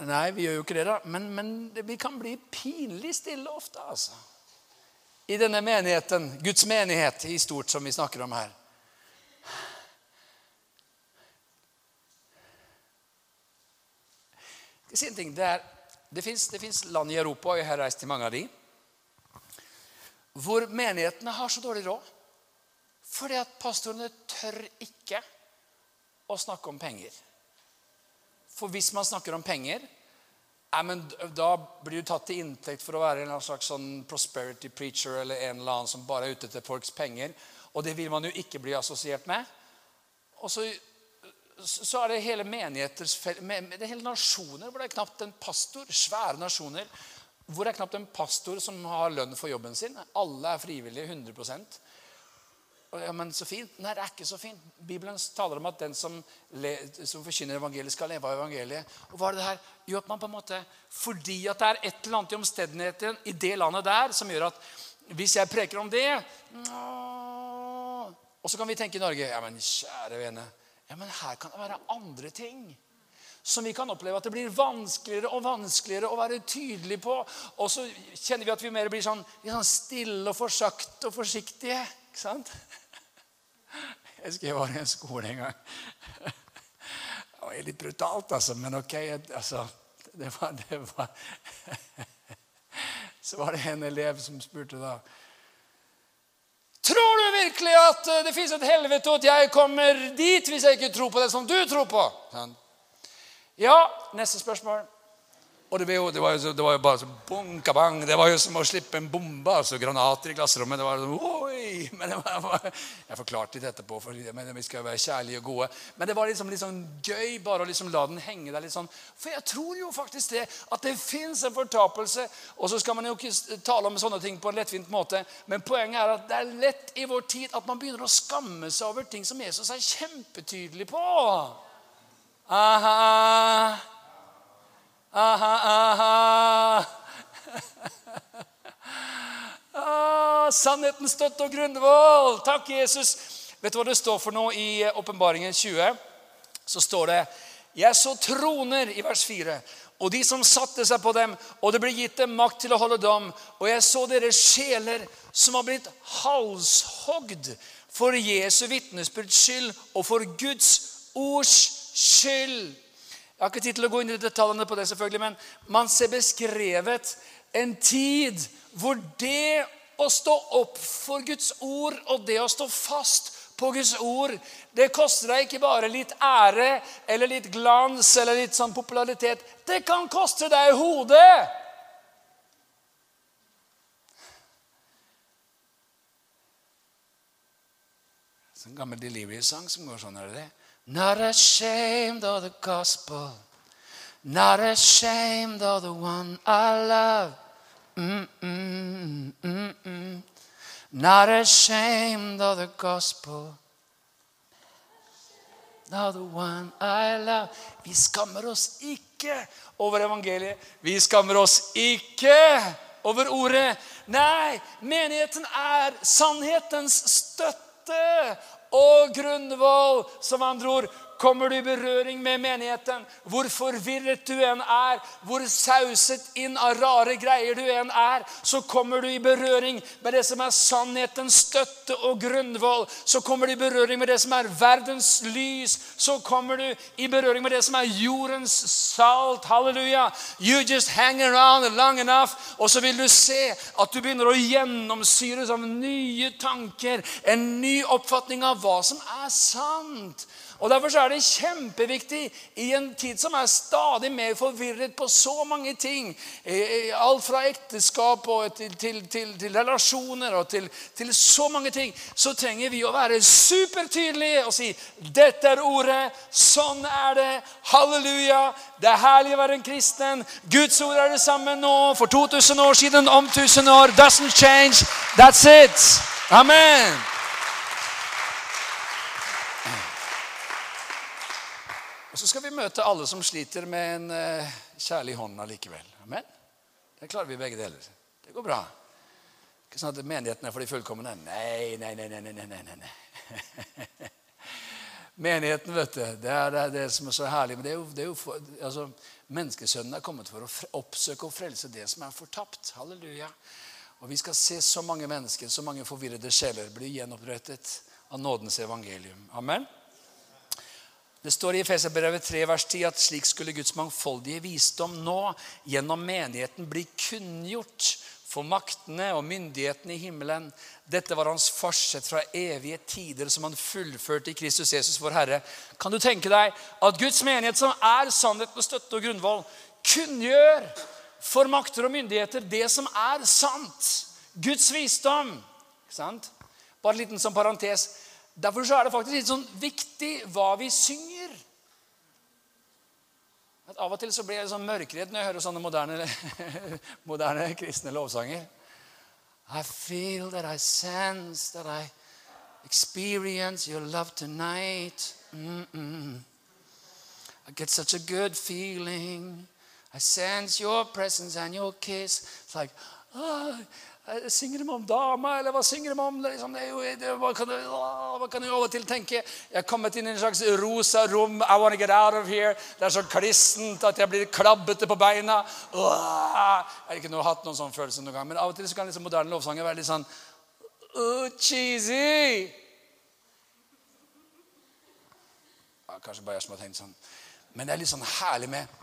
[SPEAKER 1] Nei, vi gjør jo ikke det, da. Men, men vi kan bli pinlig stille ofte, altså. I denne menigheten, Guds menighet i stort, som vi snakker om her. Si en ting. Det, finnes det fins land i Europa, og jeg har reist til mange av de, hvor menighetene har så dårlig råd fordi at pastorene tør ikke å snakke om penger. For hvis man snakker om penger, ja, men da blir du tatt til inntekt for å være en slags sånn prosperity preacher eller en eller annen som bare er ute etter folks penger. Og det vil man jo ikke bli assosiert med. Og så så er det hele menigheter, det er hele nasjoner hvor det er knapt en pastor. Svære nasjoner hvor det er knapt en pastor som har lønn for jobben sin. Alle er frivillige 100 ja, Men så fint. Nei, det er ikke så fint. Bibelen taler om at den som, le, som forkynner evangeliet, skal leve av evangeliet. Og hva er det her? Jo, at man på en måte, Fordi at det er et eller annet i omstendighetene i det landet der som gjør at hvis jeg preker om det Og så kan vi tenke i Norge Ja, men kjære vene ja, men her kan det være andre ting som vi kan oppleve at det blir vanskeligere og vanskeligere å være tydelig på. Og så kjenner vi at vi mer blir sånn, sånn stille og forsakte og forsiktige. Ikke sant? Jeg husker jeg var i en skole en gang. Det var litt brutalt, altså, men ok. Altså, det var, det var Så var det en elev som spurte da Tror du virkelig at eh, det fins et helvete, og at jeg kommer dit hvis jeg ikke tror på det som du tror på? Ja, neste spørsmål. Og det var, jo, det var, jo, det var jo bare så bunka bang. Det var jo som å slippe en bombe. altså Granater i klasserommet. det var sånn, oi, men det var, Jeg forklarte litt etterpå, for vi skal jo være kjærlige og gode. Men det var liksom, sånn gøy bare å liksom la den henge der litt sånn. For jeg tror jo faktisk det, at det fins en fortapelse. Og så skal man jo ikke tale om sånne ting på en lettvint måte. Men poenget er at det er lett i vår tid at man begynner å skamme seg over ting som Jesus er kjempetydelig på. Aha. Aha, aha. ah, sannhetens støtte og grunnvoll. Takk, Jesus. Vet du hva det står for noe i Åpenbaringen 20? Så står det Jeg så troner i vers 4, og de som satte seg på dem, og det ble gitt dem makt til å holde dom. Og jeg så deres sjeler som har blitt halshogd for Jesu vitnesbyrds skyld og for Guds ords skyld. Jeg har ikke tid til å gå inn i detaljene på det, selvfølgelig, men man ser beskrevet en tid hvor det å stå opp for Guds ord og det å stå fast på Guds ord, det koster deg ikke bare litt ære eller litt glans eller litt sånn popularitet. Det kan koste deg hodet. Det er en gammel Delirious-sang som går sånn. er det det? Not ashamed of the gospel, not ashamed of the one I love. Mm -mm, mm not ashamed of the gospel. Not the one I love. Vi skammer oss ikke over evangeliet. Vi skammer oss ikke over ordet. Nei, menigheten er sannhetens støtte og grunnvoll, som andre ord, kommer du i berøring med menigheten. Hvor forvirret du enn er, hvor sauset inn av rare greier du enn er, så kommer du i berøring med det som er sannhetens støtte og grunnvoll. Så kommer du i berøring med det som er verdens lys. Så kommer du i berøring med det som er jordens salt. Halleluja. You just hang around long enough, og så vil du se at du begynner å gjennomsyres av nye tanker, en ny oppfatning av hva som er sant. Og Derfor er det kjempeviktig i en tid som er stadig mer forvirret på så mange ting. Alt fra ekteskap til, til, til, til, relasjoner og til, så mange ting. Så trenger vi å være supertydelige og si dette er ordet, sånn er det, halleluja. Det er herlig å være en kristen. Guds ord er det samme nå, for 2000 år siden, om 1000 år. Doesn't change. That's it. Amen. Og så skal vi møte alle som sliter med en uh, kjærlig hånd allikevel. Amen. Det klarer vi begge deler. Det går bra. Ikke sånn at menigheten er for de fullkomne. Nei, nei, nei. nei, nei, nei, nei. Menigheten, vet du, det er det, det, som er så herlig. Men det er jo, det er jo for, altså, Menneskesønnen er kommet for å oppsøke og frelse det som er fortapt. Halleluja. Og vi skal se så mange mennesker, så mange forvirrede sjeler bli gjenopprettet av nådens evangelium. Amen. Det står i Efeserbrevet 3, vers 10 at slik skulle Guds mangfoldige visdom nå gjennom menigheten bli kunngjort for maktene og myndighetene i himmelen. Dette var hans forsett fra evige tider som han fullførte i Kristus Jesus, vår Herre. Kan du tenke deg at Guds menighet, som er sannhet med støtte og grunnvoll, kunngjør for makter og myndigheter det som er sant? Guds visdom. Ikke sant? Bare en liten sånn parentes. Derfor så er det faktisk litt sånn viktig hva vi synger. At av og til så blir jeg sånn mørkredd når jeg hører sånne moderne, moderne kristne lovsanger. I feel that I sense that I experience your love tonight. Mm -mm. I get such a good feeling. I sense your presence and your kiss. It's like, oh, Synger de om dama, eller hva synger de om? Liksom, det, det, hva, kan hva kan jeg av til tenke? Jeg er kommet inn i en slags rosa rom. I wanna get out of here. Det er så klissent at jeg blir klabbete på beina. Jeg har ikke noe, hatt noen sånn følelse noen gang, men av og til så kan liksom moderne lovsanger være litt sånn oh, cheesy. Ja, kanskje bare jeg som har tenkt sånn. Men det er litt sånn herlig med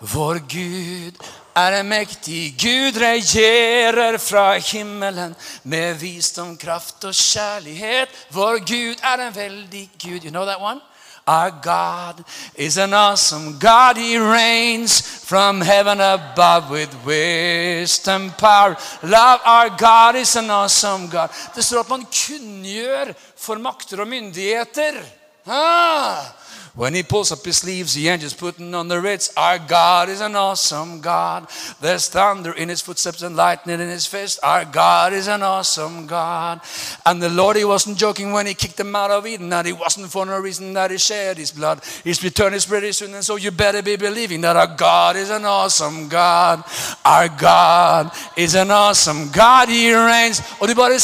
[SPEAKER 1] vår Gud er en mektig Gud, regjerer fra himmelen med visdom, kraft og kjærlighet. Vår Gud er en veldig Gud. You know that one? Our God is an awesome God. He reigns from heaven above with wisdom, power, love. Our God is an awesome God. Det står at man kunngjør for makter og myndigheter. Ah! When he pulls up his sleeves, the angels putting on the ritz. Our God is an awesome God. There's thunder in his footsteps and lightning in his fist. Our God is an awesome God. And the Lord, he wasn't joking when he kicked them out of Eden. That he wasn't for no reason that he shed his blood. He's returned his pretty soon. And so you better be believing that our God is an awesome God. Our God is an awesome God. He reigns. Og de bare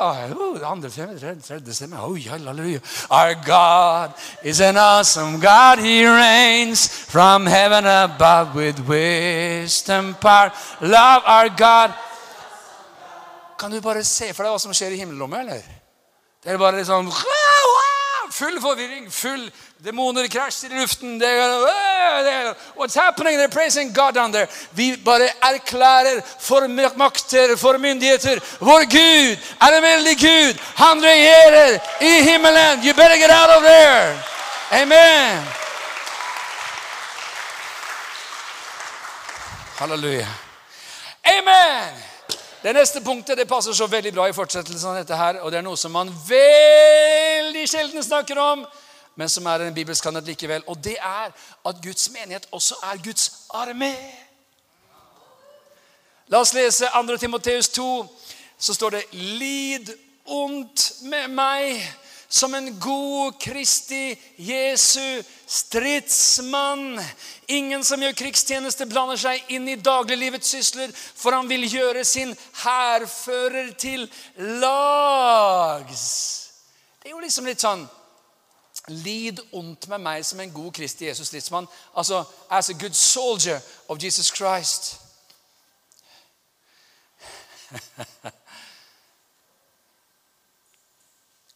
[SPEAKER 1] oh, oh. Our God is an awesome God. He reigns from heaven above with wisdom, power, love. Our God. Kan du bare se for deg hva som skjer i himmelrommet, eller? Det er bare liksom Full forvirring, full demoner krasjer i luften. What's happening? They're praising God down there. Vi bare erklærer for makter, for myndigheter. Vår Gud er en veldig Gud. Han regjerer i himmelen. You better get out of there. Amen. Halleluja. Amen. Det neste punktet det passer så veldig bra i fortsettelsen av dette. her, og Det er noe som man veldig sjelden snakker om, men som er en bibelsk sannhet likevel. Og det er at Guds menighet også er Guds armé. La oss lese 2. Timoteus 2. Så står det 'Lid ondt med meg' som en god Kristi Jesu stridsmann. Ingen som gjør krigstjeneste, blander seg inn i dagliglivets sysler, for han vil gjøre sin hærfører til lags. Det er jo liksom litt sånn Lid ondt med meg som en god Kristi Jesus stridsmann. Altså, as a good soldier of Jesus Christ.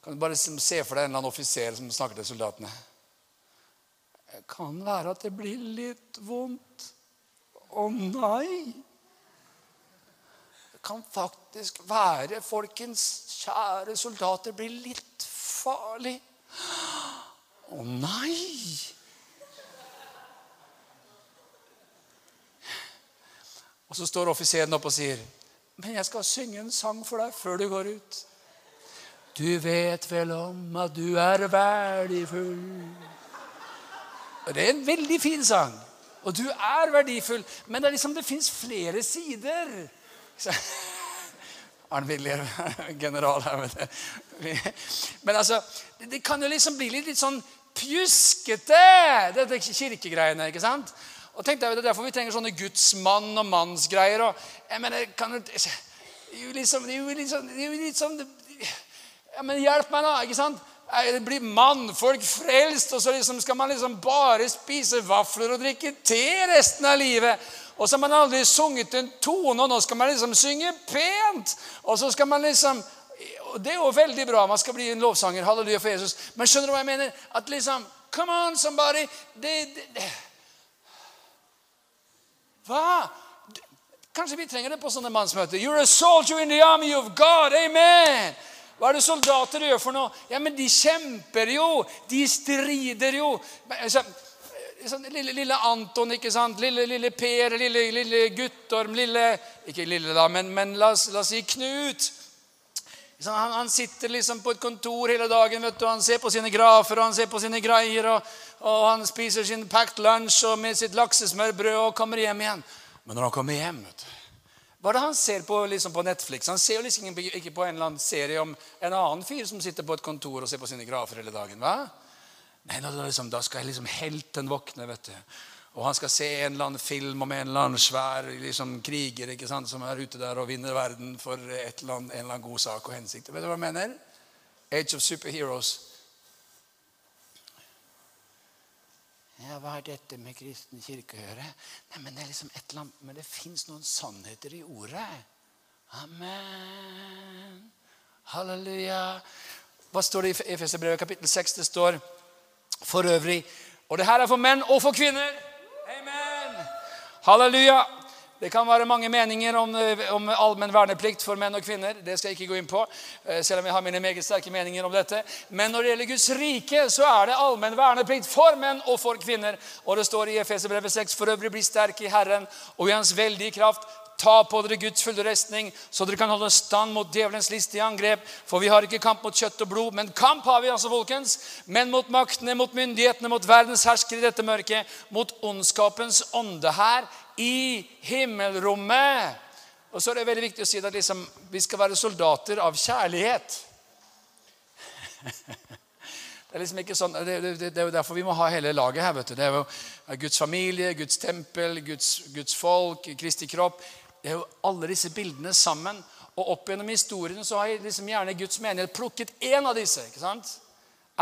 [SPEAKER 1] Kan du bare se for deg en eller annen offiser som snakker til soldatene? Det kan være at det blir litt vondt. Å nei! Det kan faktisk være, folkens kjære soldater, blir litt farlig. Å nei! Og så står offiseren opp og sier, 'Men jeg skal synge en sang for deg før du går ut.' Du vet vel om at du er verdifull. Og Det er en veldig fin sang. Og du er verdifull. Men det er liksom det fins flere sider. Arne Willier, general her, vet du. Men altså, det kan jo liksom bli litt, litt sånn pjuskete, dette kirkegreiene. ikke sant? Og tenk deg, Det er derfor vi trenger sånne gudsmann- og mannsgreier. og jeg mener, kan du, det er jo litt sånn ja, Men hjelp meg, da. ikke sant? Det blir mannfolk frelst, og så liksom skal man liksom bare spise vafler og drikke te resten av livet. Og så har man aldri sunget en tone, og nå skal man liksom synge pent. Og så skal man liksom Det er jo veldig bra. Man skal bli en lovsanger. Halleluja for Jesus. Men skjønner du hva jeg mener? At liksom Come on, somebody. Det, det, det. Hva? Kanskje vi trenger det på sånne mannsmøter. You're a soldier in the army of God. Amen. Hva er det soldater gjør for noe? Ja, men De kjemper jo. De strider jo. Sånn, lille, lille, Anton, ikke sant? Lille, lille Per, lille, lille Guttorm, lille Ikke lille, da, men, men la, oss, la, oss, si Knut. Han, han, sitter liksom på et kontor hele dagen. vet du, Han ser på sine grafer og han ser på sine greier. Og, og han spiser sin packed lunch og med sitt laksesmørbrød og kommer hjem igjen. Men når han kommer hjem vet du, hva er det han ser på liksom på Netflix? Han ser jo liksom ikke på en eller annen serie om en annen fyr som sitter på et kontor og ser på sine grafer hele dagen. hva? Nei, da, liksom, da skal liksom helten våkne. vet du. Og han skal se en eller annen film om en eller annen svær liksom, kriger ikke sant, som er ute der og vinner verden for eller annet, en eller annen god sak og hensikt. Vet du hva jeg mener? Age of Superheroes. Ja, Hva har dette med kristen kirke å gjøre? Nei, men Det er liksom et eller annet, men det fins noen sannheter i ordet. Amen. Halleluja. Hva står det i Efeserbrevet kapittel 6? Det står for øvrig Og det her er for menn og for kvinner. Amen. Halleluja. Det kan være mange meninger om, eh, om allmenn verneplikt for menn og kvinner. Det skal jeg ikke gå inn på, eh, selv om jeg har mine meget sterke meninger om dette. Men når det gjelder Guds rike, så er det allmenn verneplikt for menn og for kvinner. Og det står i Efeserbrevet 6.: For øvrig bli sterke i Herren og i Hans veldige kraft. Ta på dere Guds fulle restning, så dere kan holde stand mot djevelens listige angrep. For vi har ikke kamp mot kjøtt og blod, men kamp har vi altså, folkens. Men mot maktene, mot myndighetene, mot verdens herskere i dette mørket, mot ondskapens ånde her i himmelrommet. Og så er det veldig viktig å si at liksom, vi skal være soldater av kjærlighet. Det er liksom ikke sånn, det, det, det, er jo derfor vi må ha hele laget her. vet du. Det er jo Guds familie, Guds tempel, Guds, Guds folk, Kristi kropp. Det er jo alle disse bildene sammen. Og opp gjennom historien så har jeg liksom gjerne Guds menighet plukket én av disse. ikke sant?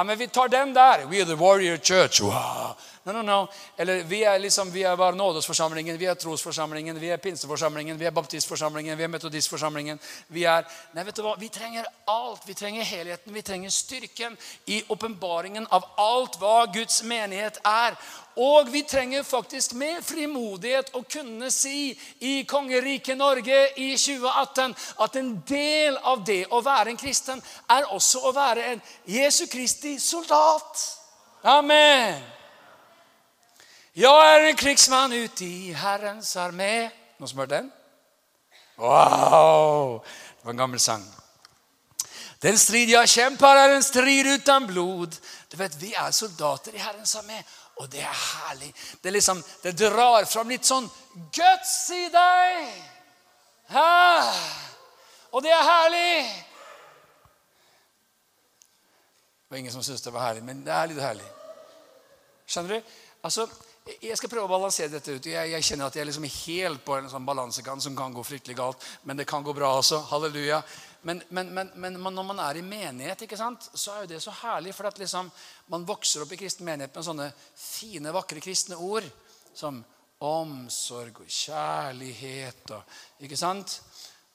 [SPEAKER 1] Ja, men vi tar den der. We are the warrior church. Wow. No, no, no. Eller vi er liksom, vi er bare nådesforsamlingen, vi er trosforsamlingen, vi er pinseforsamlingen, vi er baptistforsamlingen, vi er metodistforsamlingen. Vi er Nei, vet du hva? Vi trenger alt. Vi trenger helheten. Vi trenger styrken i åpenbaringen av alt hva Guds menighet er. Og vi trenger faktisk med frimodighet å kunne si i kongeriket Norge i 2018 at en del av det å være en kristen er også å være en Jesu Kristi soldat. Amen. Jeg er en krigsmann ute i Herrens armé. Noen som hørte den? Wow! Det var en gammel sang. Den strid jeg kjemper, er en strid uten blod. Du vet, Vi er soldater i Herrens armé, og det er herlig. Det, liksom, det drar fram litt sånn guts i deg. Hæ? Og det er herlig. Det var ingen som syntes det var herlig, men det er litt herlig. Skjønner du? Altså, jeg skal prøve å balansere dette ut. Jeg, jeg kjenner at jeg er liksom helt på en sånn balansekant som kan gå fryktelig galt. Men det kan gå bra også. Halleluja. Men, men, men, men når man er i menighet, ikke sant, så er jo det så herlig. For at liksom, man vokser opp i kristen menighet med sånne fine, vakre kristne ord. Som omsorg og kjærlighet og Ikke sant?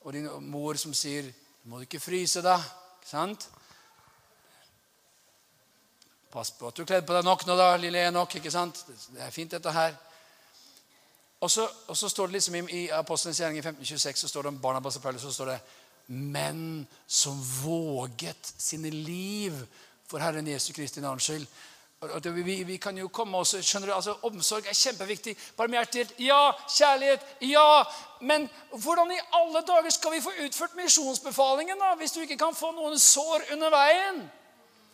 [SPEAKER 1] Og din mor som sier 'Må du ikke fryse, da?' Ikke sant? Pass på at du har kledd på deg nok nå, da, lille Enok. ikke sant? Det er fint, dette her. Og så, og så står det liksom i, i Apostelens gjerning i 1526 så står det om Barnabas og Paulus så står det menn som våget sine liv for Herren Jesu Kristi navns skyld. Vi, vi, kan jo komme også, skjønner du, altså Omsorg er kjempeviktig. Barmhjertighet, ja. Kjærlighet, ja. Men hvordan i alle dager skal vi få utført misjonsbefalingen da, hvis du ikke kan få noen sår under veien?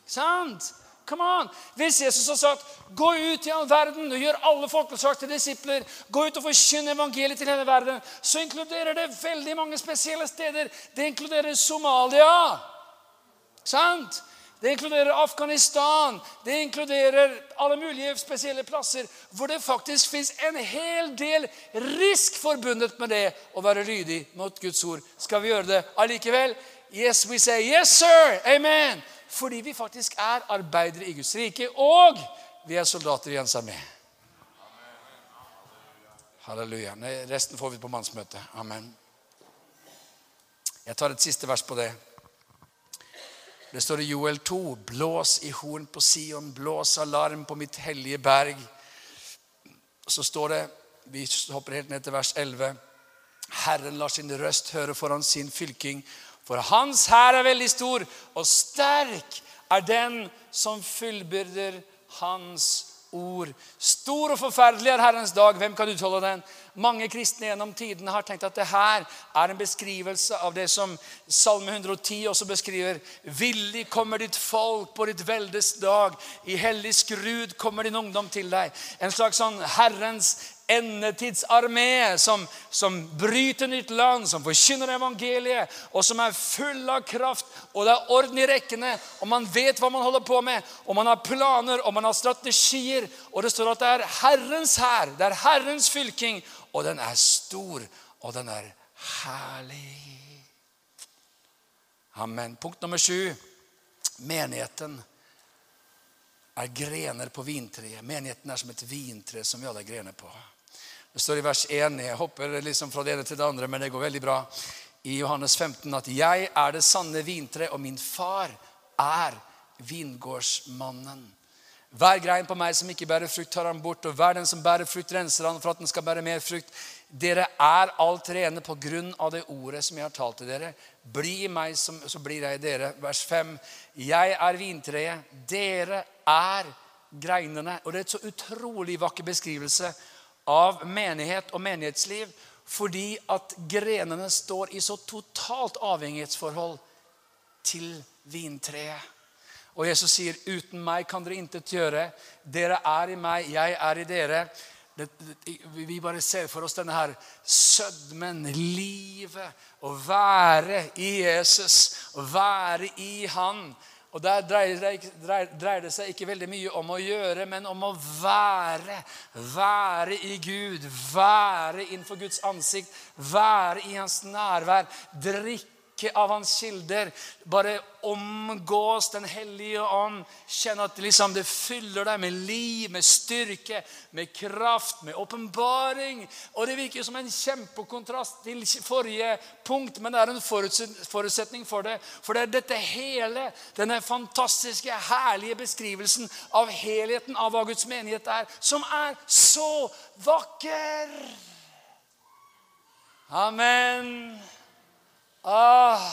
[SPEAKER 1] Sant? Come on. Hvis Jesus har sagt 'gå ut i all verden og gjør alle folkeslag til disipler', 'gå ut og forkynn evangeliet til hele verden', så inkluderer det veldig mange spesielle steder. Det inkluderer Somalia. Sant? Det inkluderer Afghanistan. Det inkluderer alle mulige spesielle plasser hvor det faktisk fins en hel del risk forbundet med det å være lydig mot Guds ord. Skal vi gjøre det allikevel? Yes, we say yes, sir. Amen. Fordi vi faktisk er arbeidere i Guds rike, og vi er soldater i Hans armé. Halleluja. Resten får vi på mannsmøtet. Amen. Jeg tar et siste vers på det. Det står i Joel 2.: Blås i horn på Sion, blås alarm på mitt hellige berg. Så står det, vi hopper helt ned til vers 11, Herren lar sin røst høre foran sin fylking, for hans hær er veldig stor, og sterk er den som fullbyrder hans ord. Stor og forferdelig er Herrens dag. Hvem kan utholde den? Mange kristne gjennom tidene har tenkt at det her er en beskrivelse av det som Salme 110 også beskriver. Villig kommer ditt folk på ditt veldes dag. I hellig skrud kommer din ungdom til deg. En slags sånn Herrens endetidsarmé som, som bryter nytt land, som forkynner evangeliet, og som er full av kraft. Og det er orden i rekkene, og man vet hva man holder på med. Og man har planer, og man har strategier. Og det står at det er Herrens hær, det er Herrens fylking, og den er stor, og den er herlig. Amen. Punkt nummer sju. Menigheten er grener på vintreet. Menigheten er som et vintre som vi alle er grener på. Det står i vers 1. Jeg hopper liksom fra det ene til det andre, men det går veldig bra. I Johannes 15 at 'jeg er det sanne vintre, og min far er vingårdsmannen'. Hver grein på meg som ikke bærer frukt, tar han bort. Og hver den som bærer frukt, renser han for at den skal bære mer frukt. Dere er alt rene på grunn av det ordet som jeg har talt til dere. Bli i meg, så blir jeg dere. Vers 5. Jeg er vintreet, dere er greinene. Og det er et så utrolig vakker beskrivelse av menighet og menighetsliv. Fordi at grenene står i så totalt avhengighetsforhold til vintreet. Og Jesus sier, 'Uten meg kan dere intet gjøre.' Dere er i meg, jeg er i dere. Det, det, vi bare ser for oss denne her sødmen, livet, å være i Jesus, å være i Han. Og Der dreier det, dreier det, seg ikke veldig mye om å gjøre, men om å være. Være i Gud, være innenfor Guds ansikt, være i Hans nærvær. Drikke drikke av hans kilder. Bare omgås Den hellige ånd. Kjenn at liksom det fyller deg med liv, med styrke, med kraft, med åpenbaring. Og det virker som en kjempekontrast til forrige punkt, men det er en forutsetning for det. For det er dette hele, denne fantastiske, herlige beskrivelsen av helheten av hva Guds menighet er, som er så vakker. Amen. Ah.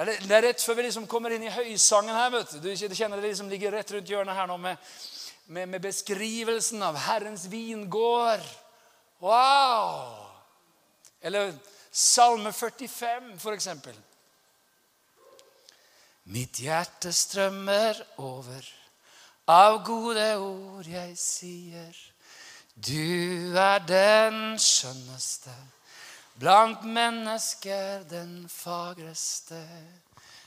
[SPEAKER 1] Det er rett før vi liksom kommer inn i høysangen her. vet Du Du kjenner det liksom ligger rett rundt hjørnet her nå med, med, med beskrivelsen av Herrens vingård. Wow! Eller Salme 45, for eksempel. Mitt hjerte strømmer over av gode ord jeg sier. Du er den skjønneste Blant mennesker den fagreste.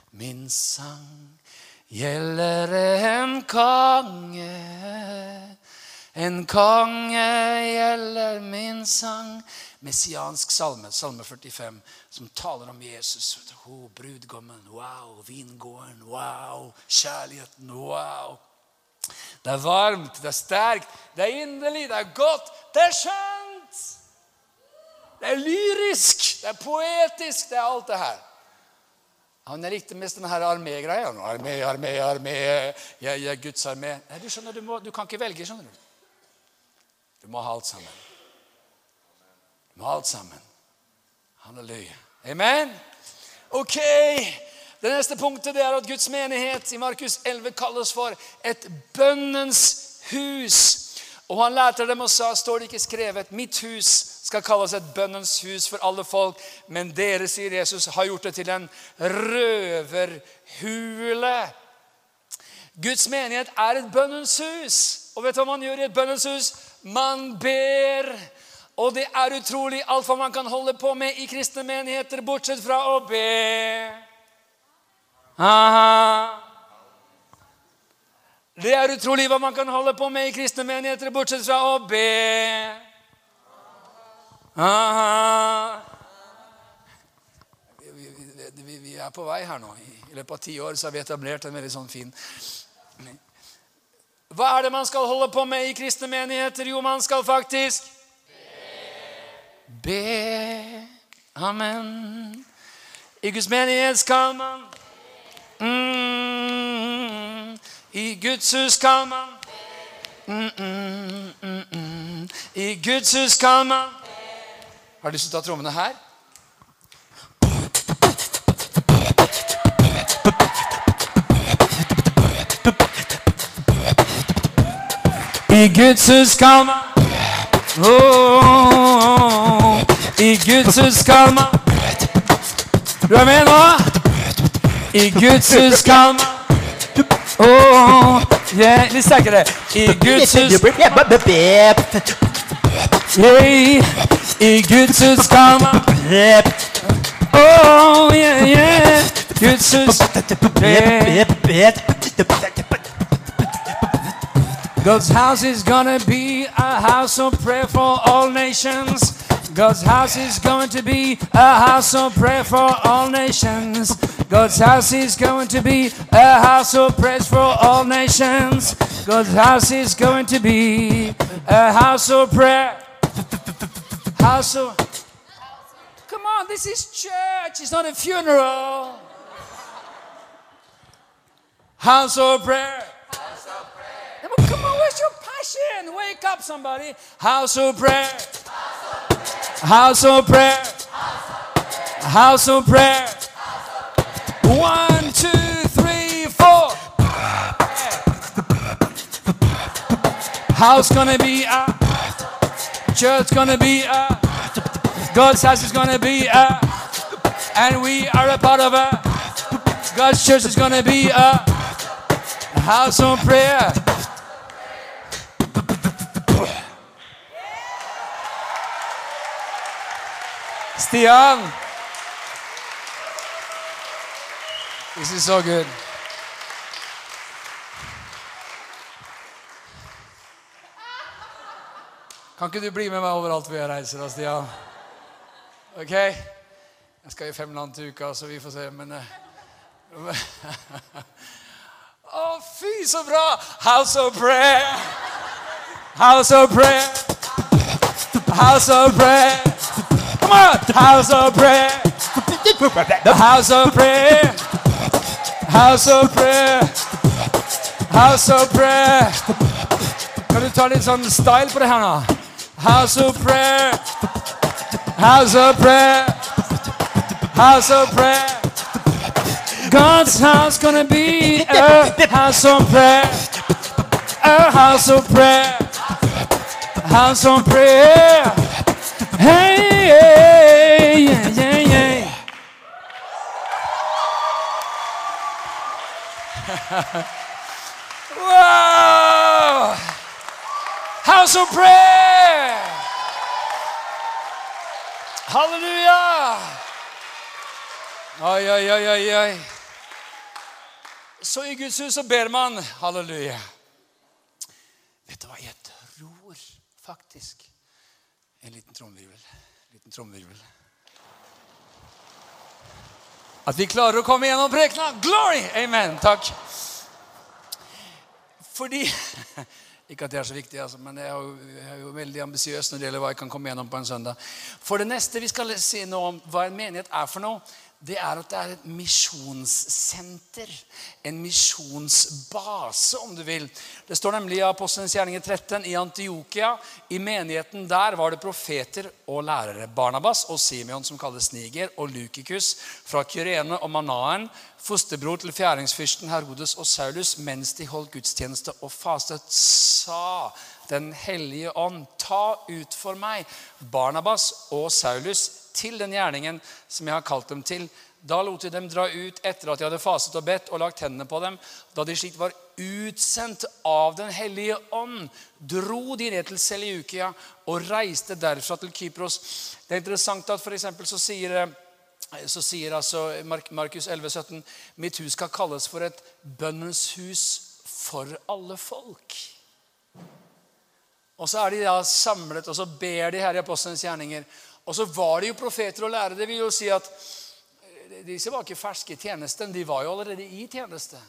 [SPEAKER 1] Min sang gjelder en konge. En konge gjelder min sang. Messiansk salme, salme 45, som taler om Jesus. Oh, brudgommen, wow. Vingården, wow. Kjærligheten, wow. Det er varmt, det er sterkt, det er inderlig, det er godt, det er skjønt. Det er lyrisk, det er poetisk, det er alt det her. Han likte mest denne armé-greia. Armé, armé, armé. Jeg, er Guds armé. Nei, du skjønner, du, må, du kan ikke velge, skjønner du. Du må ha alt sammen. Du må ha alt sammen. Halleluja. Amen. Ok. Det neste punktet det er at Guds menighet i Markus 11 kalles for et bønnens hus. Og han lærte dem og sa, står det ikke skrevet, mitt hus skal kalles et bønnens hus for alle folk. Men dere, sier Jesus, har gjort det til en røverhule. Guds menighet er et bønnens hus. Og vet du hva man gjør i et bønnens hus? Man ber. Og det er utrolig alt hva man kan holde på med i kristne menigheter, bortsett fra å be. Aha. Det er utrolig hva man kan holde på med i kristne menigheter, bortsett fra å be. Vi, er på vei her nå. I løpet av ti år så har vi etablert en veldig sånn fin Hva er det man skal holde på med i kristne menigheter? Jo, man skal faktisk be. Amen. I Guds menighet skal man Mm, I Guds hus skal man mm, mm, mm, I Guds hus skal man Har du lyst til å ta trommene her? I Guds hus skal man oh, I Guds hus skal man Du er med nå? I Guds hus kan oh, yeah. Litt sterkere. I Guds hus yeah. Guds hus kan Oh, yeah, yeah. Hus yeah. God's house is gonna be a house of prayer for all nations. God's house is going to be a house of prayer for all nations. God's house is going to be a house of prayer for all nations. God's house is going to be a house of prayer. House of. Come on, this is church. It's not a funeral. House of prayer. House of prayer. Come on, where's your passion? Wake up, somebody. House of prayer. House of prayer. House of prayer. One, two, three, four. House gonna be a church gonna be a God's house is gonna be a and we are a part of a God's church is gonna be a house of prayer. Stian. This is so good. Kan ikke du bli med meg overalt hvor jeg reiser, da, Stian? Ok? Jeg skal i fem land til uka, så vi får se, men Å, oh, fy, så bra! House of prayer. House of prayer. House of prayer. Come on! House of prayer. The house of prayer. House of prayer. House of prayer. Kan du ta litt sånn style på det her nå? House of prayer. House of prayer. House of prayer. God's house gonna be a house of prayer. A house of prayer. House of prayer. Hey, yeah, yeah, yeah. Wow! House of prayer! Halleluja! Oi, oi, oi, oi, oi. Så i Guds hus så ber man halleluja. Vet du hva jeg tror faktisk? En liten trommevirvel. Liten trommevirvel. At vi klarer å komme gjennom prekena. Glory! Amen. Takk. Fordi Ikke at det er så viktig, altså, men jeg er jo, jeg er jo veldig ambisiøs når det gjelder hva jeg kan komme gjennom på en søndag. For det neste vi skal si noe om hva en menighet er for noe, det er at det er et misjonssenter. En misjonsbase, om du vil. Det står nemlig i Apostelens gjerninger 13 i Antiokia. I menigheten der var det profeter og lærere. Barnabas og Simeon, som kalles Niger, og Lukikus fra Kyrene og Manaen, fosterbror til fjæringsfyrsten Herodes og Saulus, mens de holdt gudstjeneste og fastet, sa Den hellige ånd, ta ut for meg Barnabas og Saulus til den gjerningen som jeg har kalt dem til. Da lot jeg dem dra ut etter at de hadde faset og bedt og lagt hendene på dem. Da de slik var utsendt av Den hellige ånd, dro de ned til Seliukia og reiste derfra til Kypros. Det er interessant at for så sier så sier altså Markus 11, 17, mitt hus skal kalles for et bønnens hus for alle folk. Og så er de da samlet, og så ber de her i apostelens gjerninger. Og så var det jo profeter og lærere. Det vil jo si at eh, disse var ikke ferske i tjenesten. De var jo allerede i tjeneste.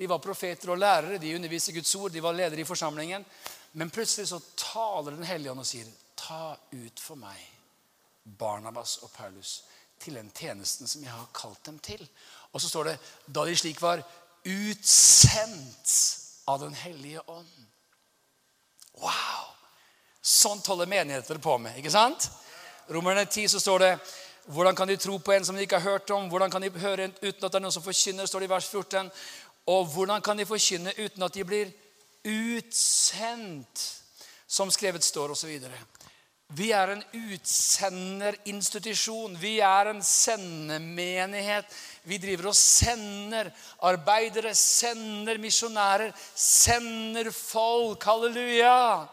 [SPEAKER 1] De var profeter og lærere, de underviste Guds ord, de var ledere i forsamlingen. Men plutselig så taler Den hellige ånd og sier, 'Ta ut for meg Barnabas og Paulus til den tjenesten som jeg har kalt dem til.' Og så står det, 'Da de slik var utsendt av Den hellige ånd'. Wow! Sånt holder menigheter på med. ikke sant? Romerne 10 så står det hvordan kan de tro på en som de ikke har hørt om? Hvordan kan de høre uten at det er noen som forkynner? står det i vers 14. Og hvordan kan de forkynne uten at de blir utsendt? Som skrevet står, osv. Vi er en utsenderinstitusjon. Vi er en sendemenighet. Vi driver og sender arbeidere, sender misjonærer, sender folk. Halleluja.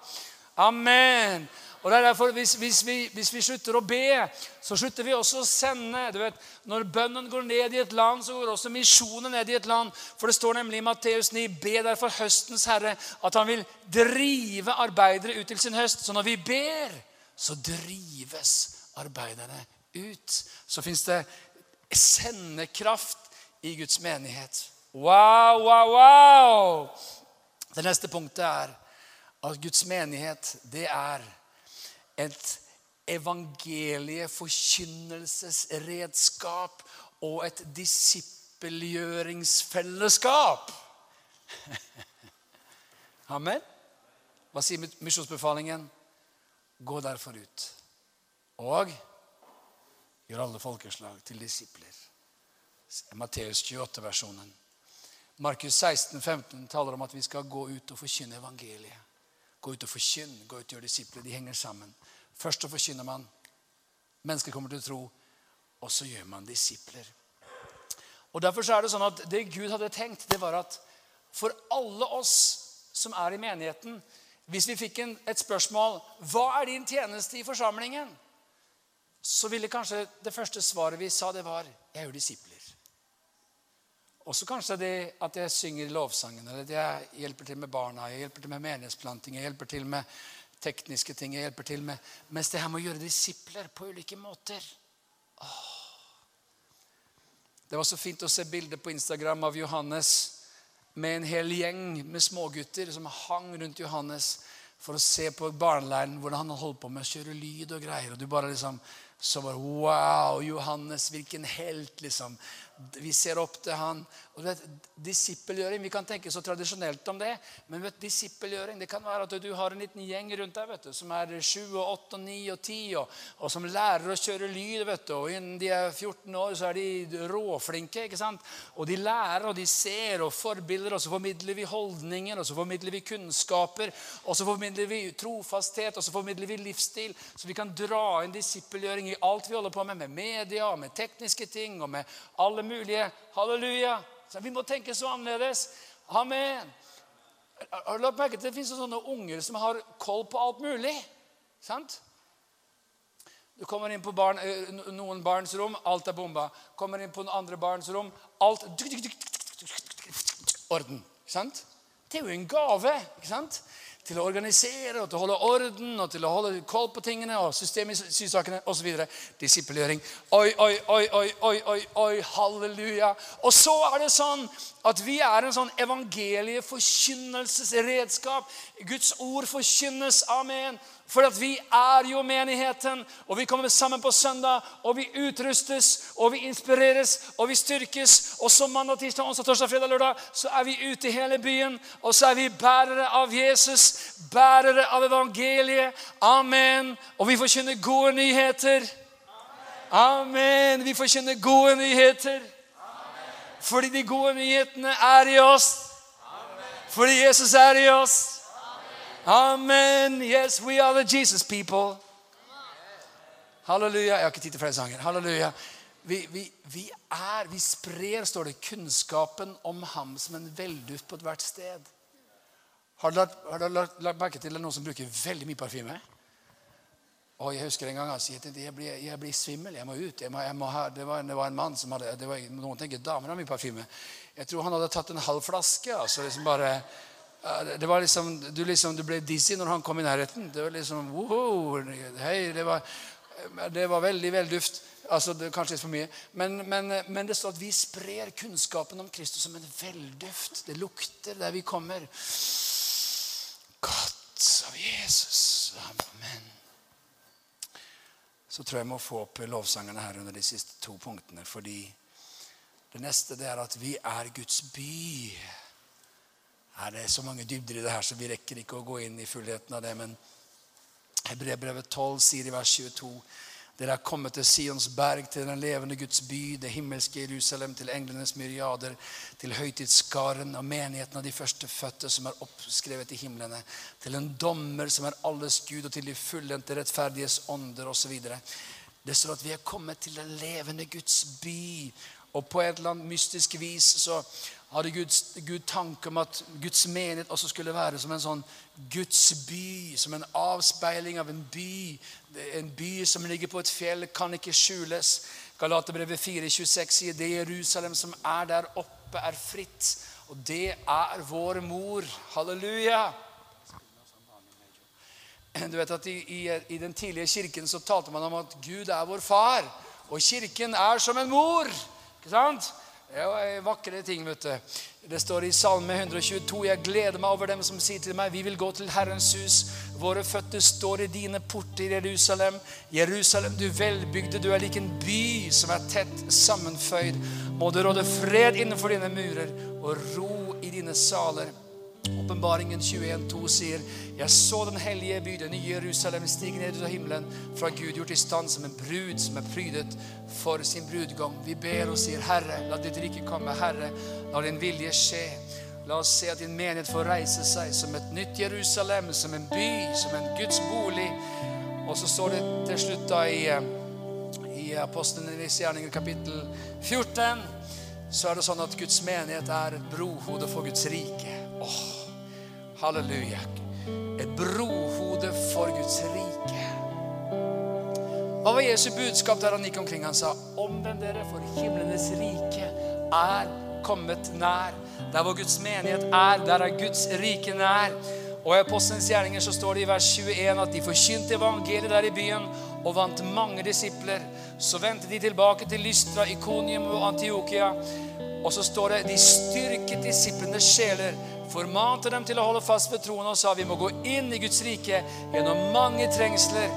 [SPEAKER 1] Amen. Og det er derfor hvis, hvis, vi, hvis, vi, slutter å be, så slutter vi også å sende. Du vet, Når bønnen går ned i et land, så går også misjonen ned i et land. For det står nemlig i Matteus 9.: Be derfor høstens herre at han vil drive arbeidere ut til sin høst. Så når vi ber, så drives arbeiderne ut. Så fins det sendekraft i Guds menighet. Wow, wow, wow! Det neste punktet er at Guds menighet, det er et evangelieforkynnelsesredskap og et disippelgjøringsfellesskap. Amen. Hva sier misjonsbefalingen? Gå derfor ut og gjør alle folkeslag til disipler. Matteus 28-versjonen. Markus 16, 15 taler om at vi skal gå ut og forkynne evangeliet. Gå ut og forkynn. gå ut og gjør disipler. De henger sammen. Først så forkynner man. Mennesker kommer til å tro. Og så gjør man disipler. Og Derfor så er det sånn at det Gud hadde tenkt, det var at for alle oss som er i menigheten Hvis vi fikk en, et spørsmål hva er din tjeneste i forsamlingen, så ville kanskje det første svaret vi sa, det var jeg gjør disipler. Også kanskje det at jeg synger lovsangen, eller at jeg hjelper til med barna, jeg hjelper til med menighetsplanting, jeg hjelper til med tekniske ting. jeg hjelper til med, Mens det her med å gjøre disipler på ulike måter Åh. Det var så fint å se bilder på Instagram av Johannes med en hel gjeng med smågutter som hang rundt Johannes for å se på barneleiren hvordan han holdt på med å kjøre lyd og greier. Og du bare liksom så bare Wow, Johannes, hvilken helt, liksom. Vi ser opp til han. Og vet, Disippelgjøring Vi kan tenke så tradisjonelt om det, men vet, disippelgjøring det kan være at du har en liten gjeng rundt deg vet du, som er 7, 8, 9 og 10, og, og som lærer å kjøre lyd. vet du, og Innen de er 14 år, så er de råflinke. ikke sant? Og de lærer, og de ser, og forbilder, og så formidler vi holdninger, og så formidler vi kunnskaper, og så formidler vi trofasthet, og så formidler vi livsstil. Så vi kan dra inn disippelgjøring i alt vi holder på med, med media, med tekniske ting og med alle mulige. Halleluja. Så vi må tenke så annerledes. Amen. Har du lagt merke til Det finnes sånne unger som har koll på alt mulig. Sant? Du kommer inn på barn, eh, noen barns rom, alt er bomba. Kommer inn på andre barns rom, alt Orden. Sant? Det er jo en gave. ikke sant? Til å organisere og til å holde orden og til å holde koll på tingene og systemsysakene osv. Disippelgjøring. Oi, oi, oi, oi, oi, oi, oi, halleluja. Og så er det sånn at vi er en sånn evangelieforkynnelsesredskap. Guds ord forkynnes. Amen. For at vi er jo menigheten, og vi kommer sammen på søndag, og vi utrustes, og vi inspireres, og vi styrkes. Og så mandag, tirsdag, onsdag, torsdag, fredag, lørdag så er vi ute i hele byen, og så er vi bærere av Jesus, bærere av evangeliet. Amen. Og vi forkynner gode nyheter. Amen. Vi forkynner gode nyheter. Fordi de gode nyhetene er i oss. Fordi Jesus er i oss. Amen. Yes, we are the Jesus people. Halleluja. Jeg har ikke tid til flere sanger. Halleluja. Vi, vi, vi, er, vi sprer, står det, kunnskapen om ham som en velduft på ethvert sted. Har du lagt, merke til noen som bruker veldig mye parfyme? Og jeg husker en gang han sier jeg blir, jeg blir svimmel, jeg må ut. Jeg må, jeg må ha, det, var, det, var, en mann som hadde det var, Noen tenker damer har mye parfyme. Jeg tror han hadde tatt en halv flaske. altså liksom bare det var liksom, du, liksom, du ble dizzy når han kom i nærheten. Det var liksom wow, hei, det var, det var veldig velduft. Altså, det, kanskje litt for mye. Men, men, men, det står at vi sprer kunnskapen om Kristus som en velduft. Det lukter der vi kommer. Godt av Jesus. Amen. Så tror jeg jeg må få opp lovsangerne her under de siste to punktene. Fordi det neste det er at vi er Guds by er det så mange dybder i det her, så vi rekker ikke å gå inn i fullheten av det. Men Hebreerbrevet 12 sier i vers 22 dere er kommet til Sions berg, til den levende Guds by, det himmelske Jerusalem, til englenes myriader, til høytidsskaren og menigheten av de første fødte som er oppskrevet i himlene, til en dommer som er alles Gud, og til de fullendte rettferdiges ånder osv. Det står at vi er kommet til den levende Guds by. Og på et eller annet mystisk vis så hadde Guds, Gud tanke om at Guds menighet også skulle være som en sånn Guds by. Som en avspeiling av en by. En by som ligger på et fjell, kan ikke skjules. Galaterbrevet 4,26 sier det Jerusalem som er der oppe, er fritt. Og det er vår mor. Halleluja! Du vet at i, i, i den tidlige kirken så talte man om at Gud er vår far. Og kirken er som en mor. Ikke sant? Det er vakre ting, vet du. Det står i Salme 122.: Jeg gleder meg over dem som sier til meg, vi vil gå til Herrens hus. Våre føtter står i dine porter, Jerusalem. Jerusalem, du velbygde, du er lik en by som er tett sammenføyd. Må det råde fred innenfor dine murer og ro i dine saler. Åpenbaringen 21,2 sier Jeg så den hellige by, den nye Jerusalem, stige ned ut av himmelen, fra Gud gjort i stand som en brud som er prydet for sin brudgom. Vi ber og sier, Herre, la ditt rike komme. Herre, la din vilje skje. La oss se at din menighet får reise seg som et nytt Jerusalem, som en by, som en Guds bolig. Og så står det til slutt da i, i Apostlenes gjerninger kapittel 14 så er det sånn at Guds menighet er et brohode for Guds rike. Åh, halleluja. Et brohode for Guds rike. Hva var Jesu budskap der han gikk omkring? Han sa, omvend dere, for himlenes rike er kommet nær. Der hvor Guds menighet er, der er Guds rike nær. Og I Apostelens gjerninger så står det i vers 21 at de forkynte evangeliet der i byen og vant mange disipler. Så vendte de tilbake til Lystra, Ikonium og Antiokia. Og så står det de styrket disiplenes sjeler, formante dem til å holde fast ved troen og sa vi må gå inn i Guds rike gjennom mange trengsler.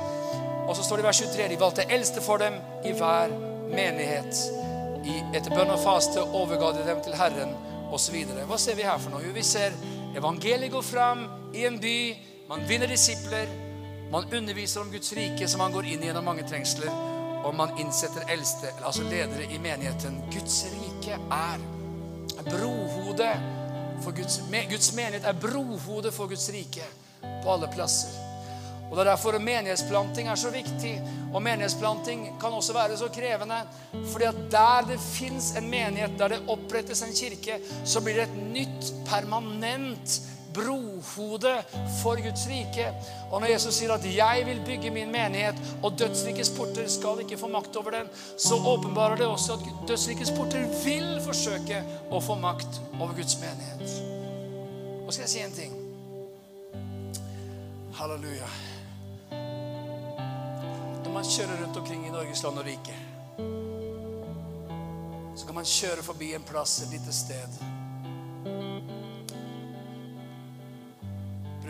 [SPEAKER 1] Og så står det i vers 23 de valgte eldste for dem i hver menighet. I, etter bønn og faste overga de dem til Herren osv. Hva ser vi her for noe? Jo, vi ser evangeliet gå fram i en by. Man vinner disipler. Man underviser om Guds rike, så man går inn gjennom mange trengsler. Og man innsetter eldste, altså ledere i menigheten. Guds rike er brohode for Guds, Guds menighet er brohode for Guds rike på alle plasser. Og Det er derfor menighetsplanting er så viktig. Og menighetsplanting kan også være så krevende. fordi at der det fins en menighet, der det opprettes en kirke, så blir det et nytt, permanent brohode for Guds rike. Og når Jesus sier at 'jeg vil bygge min menighet', og dødsrikets porter skal ikke få makt over den, så åpenbarer det også at dødsrikets porter vil forsøke å få makt over Guds menighet. Og skal jeg si en ting? Halleluja. Når man kjører rundt omkring i Norges land og rike, så kan man kjøre forbi en plass et lite sted.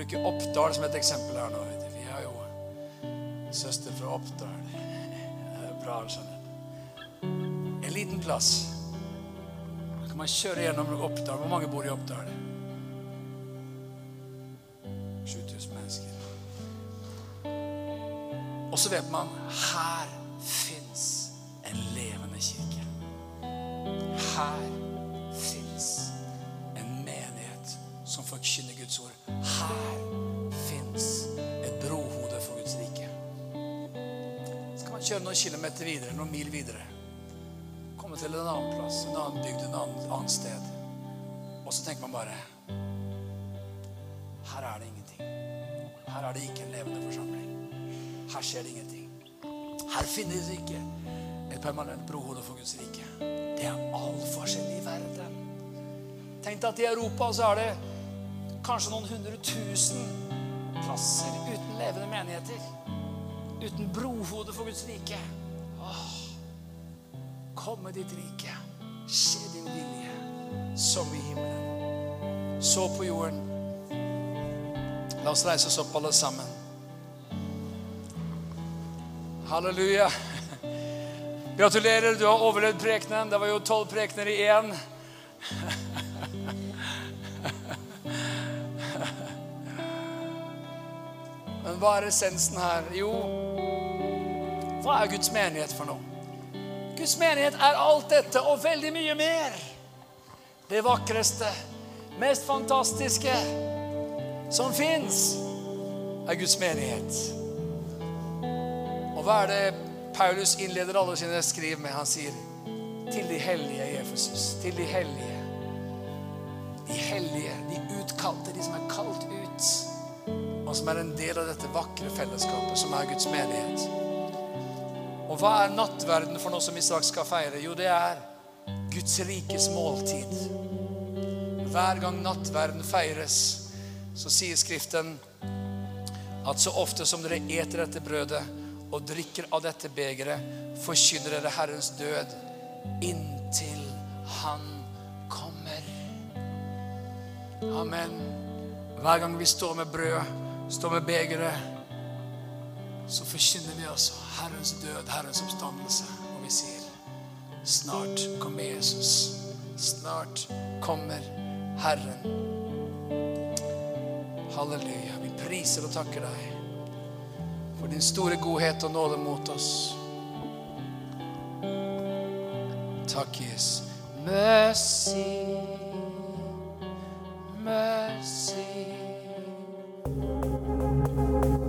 [SPEAKER 1] Bruker Oppdal som et eksempel her nå. Vi har jo søster fra Oppdal. Bra, skjønner du. En liten plass. Da kan man kjøre gjennom Oppdal. Hvor mange bor i Oppdal? 7000 mennesker. Og så vet man her fins en levende kirke. Her som forkynner Guds ord. Her fins et brohode for Guds rike. Så kan man kjøre noen kilometer videre, noen mil videre. Komme til en annen plass, en annen bygd, en annen, annet sted. Og så tenker man bare Her er det ingenting. Her er det ikke en levende forsamling. Her skjer det ingenting. Her finnes ikke et permanent brohode for Guds rike. Det er all forskjell i verden. Tenk deg at i Europa så er det kanskje noen hundre tusen plasser uten levende menigheter. Uten brohode for Guds rike. Åh, kom med ditt rike. Skje din vilje, som i himmelen. Så på jorden. La oss reise oss opp, alle sammen. Halleluja. Gratulerer, du har overlevd prekenen. Det var jo tolv prekener i én. Men hva er essensen her? Jo, hva er Guds menighet for noe? Guds menighet er alt dette og veldig mye mer. Det vakreste, mest fantastiske som fins, er Guds menighet. Og hva er det Paulus innleder alle sine skriv med? Han sier til de hellige i Efesus. Til de hellige. De hellige, de utkalte, de som er kalt ut. Og som er en del av dette vakre fellesskapet som er Guds menighet. Og hva er nattverden for noe som vi straks skal feire? Jo, det er Guds rikes måltid. Hver gang nattverden feires, så sier Skriften at så ofte som dere eter dette brødet og drikker av dette begeret, forkynner dere Herrens død inntil Han kommer. Amen. Hver gang vi står med brød, står med begeret, så forkynner vi også Herrens død, Herrens oppstandelse. Og vi sier, snart kommer Jesus. Snart kommer Herren. Halleluja. Vi priser og takker deg for din store godhet og nåde mot oss. Takk, Jesus. Mercy, mercy. Thank you.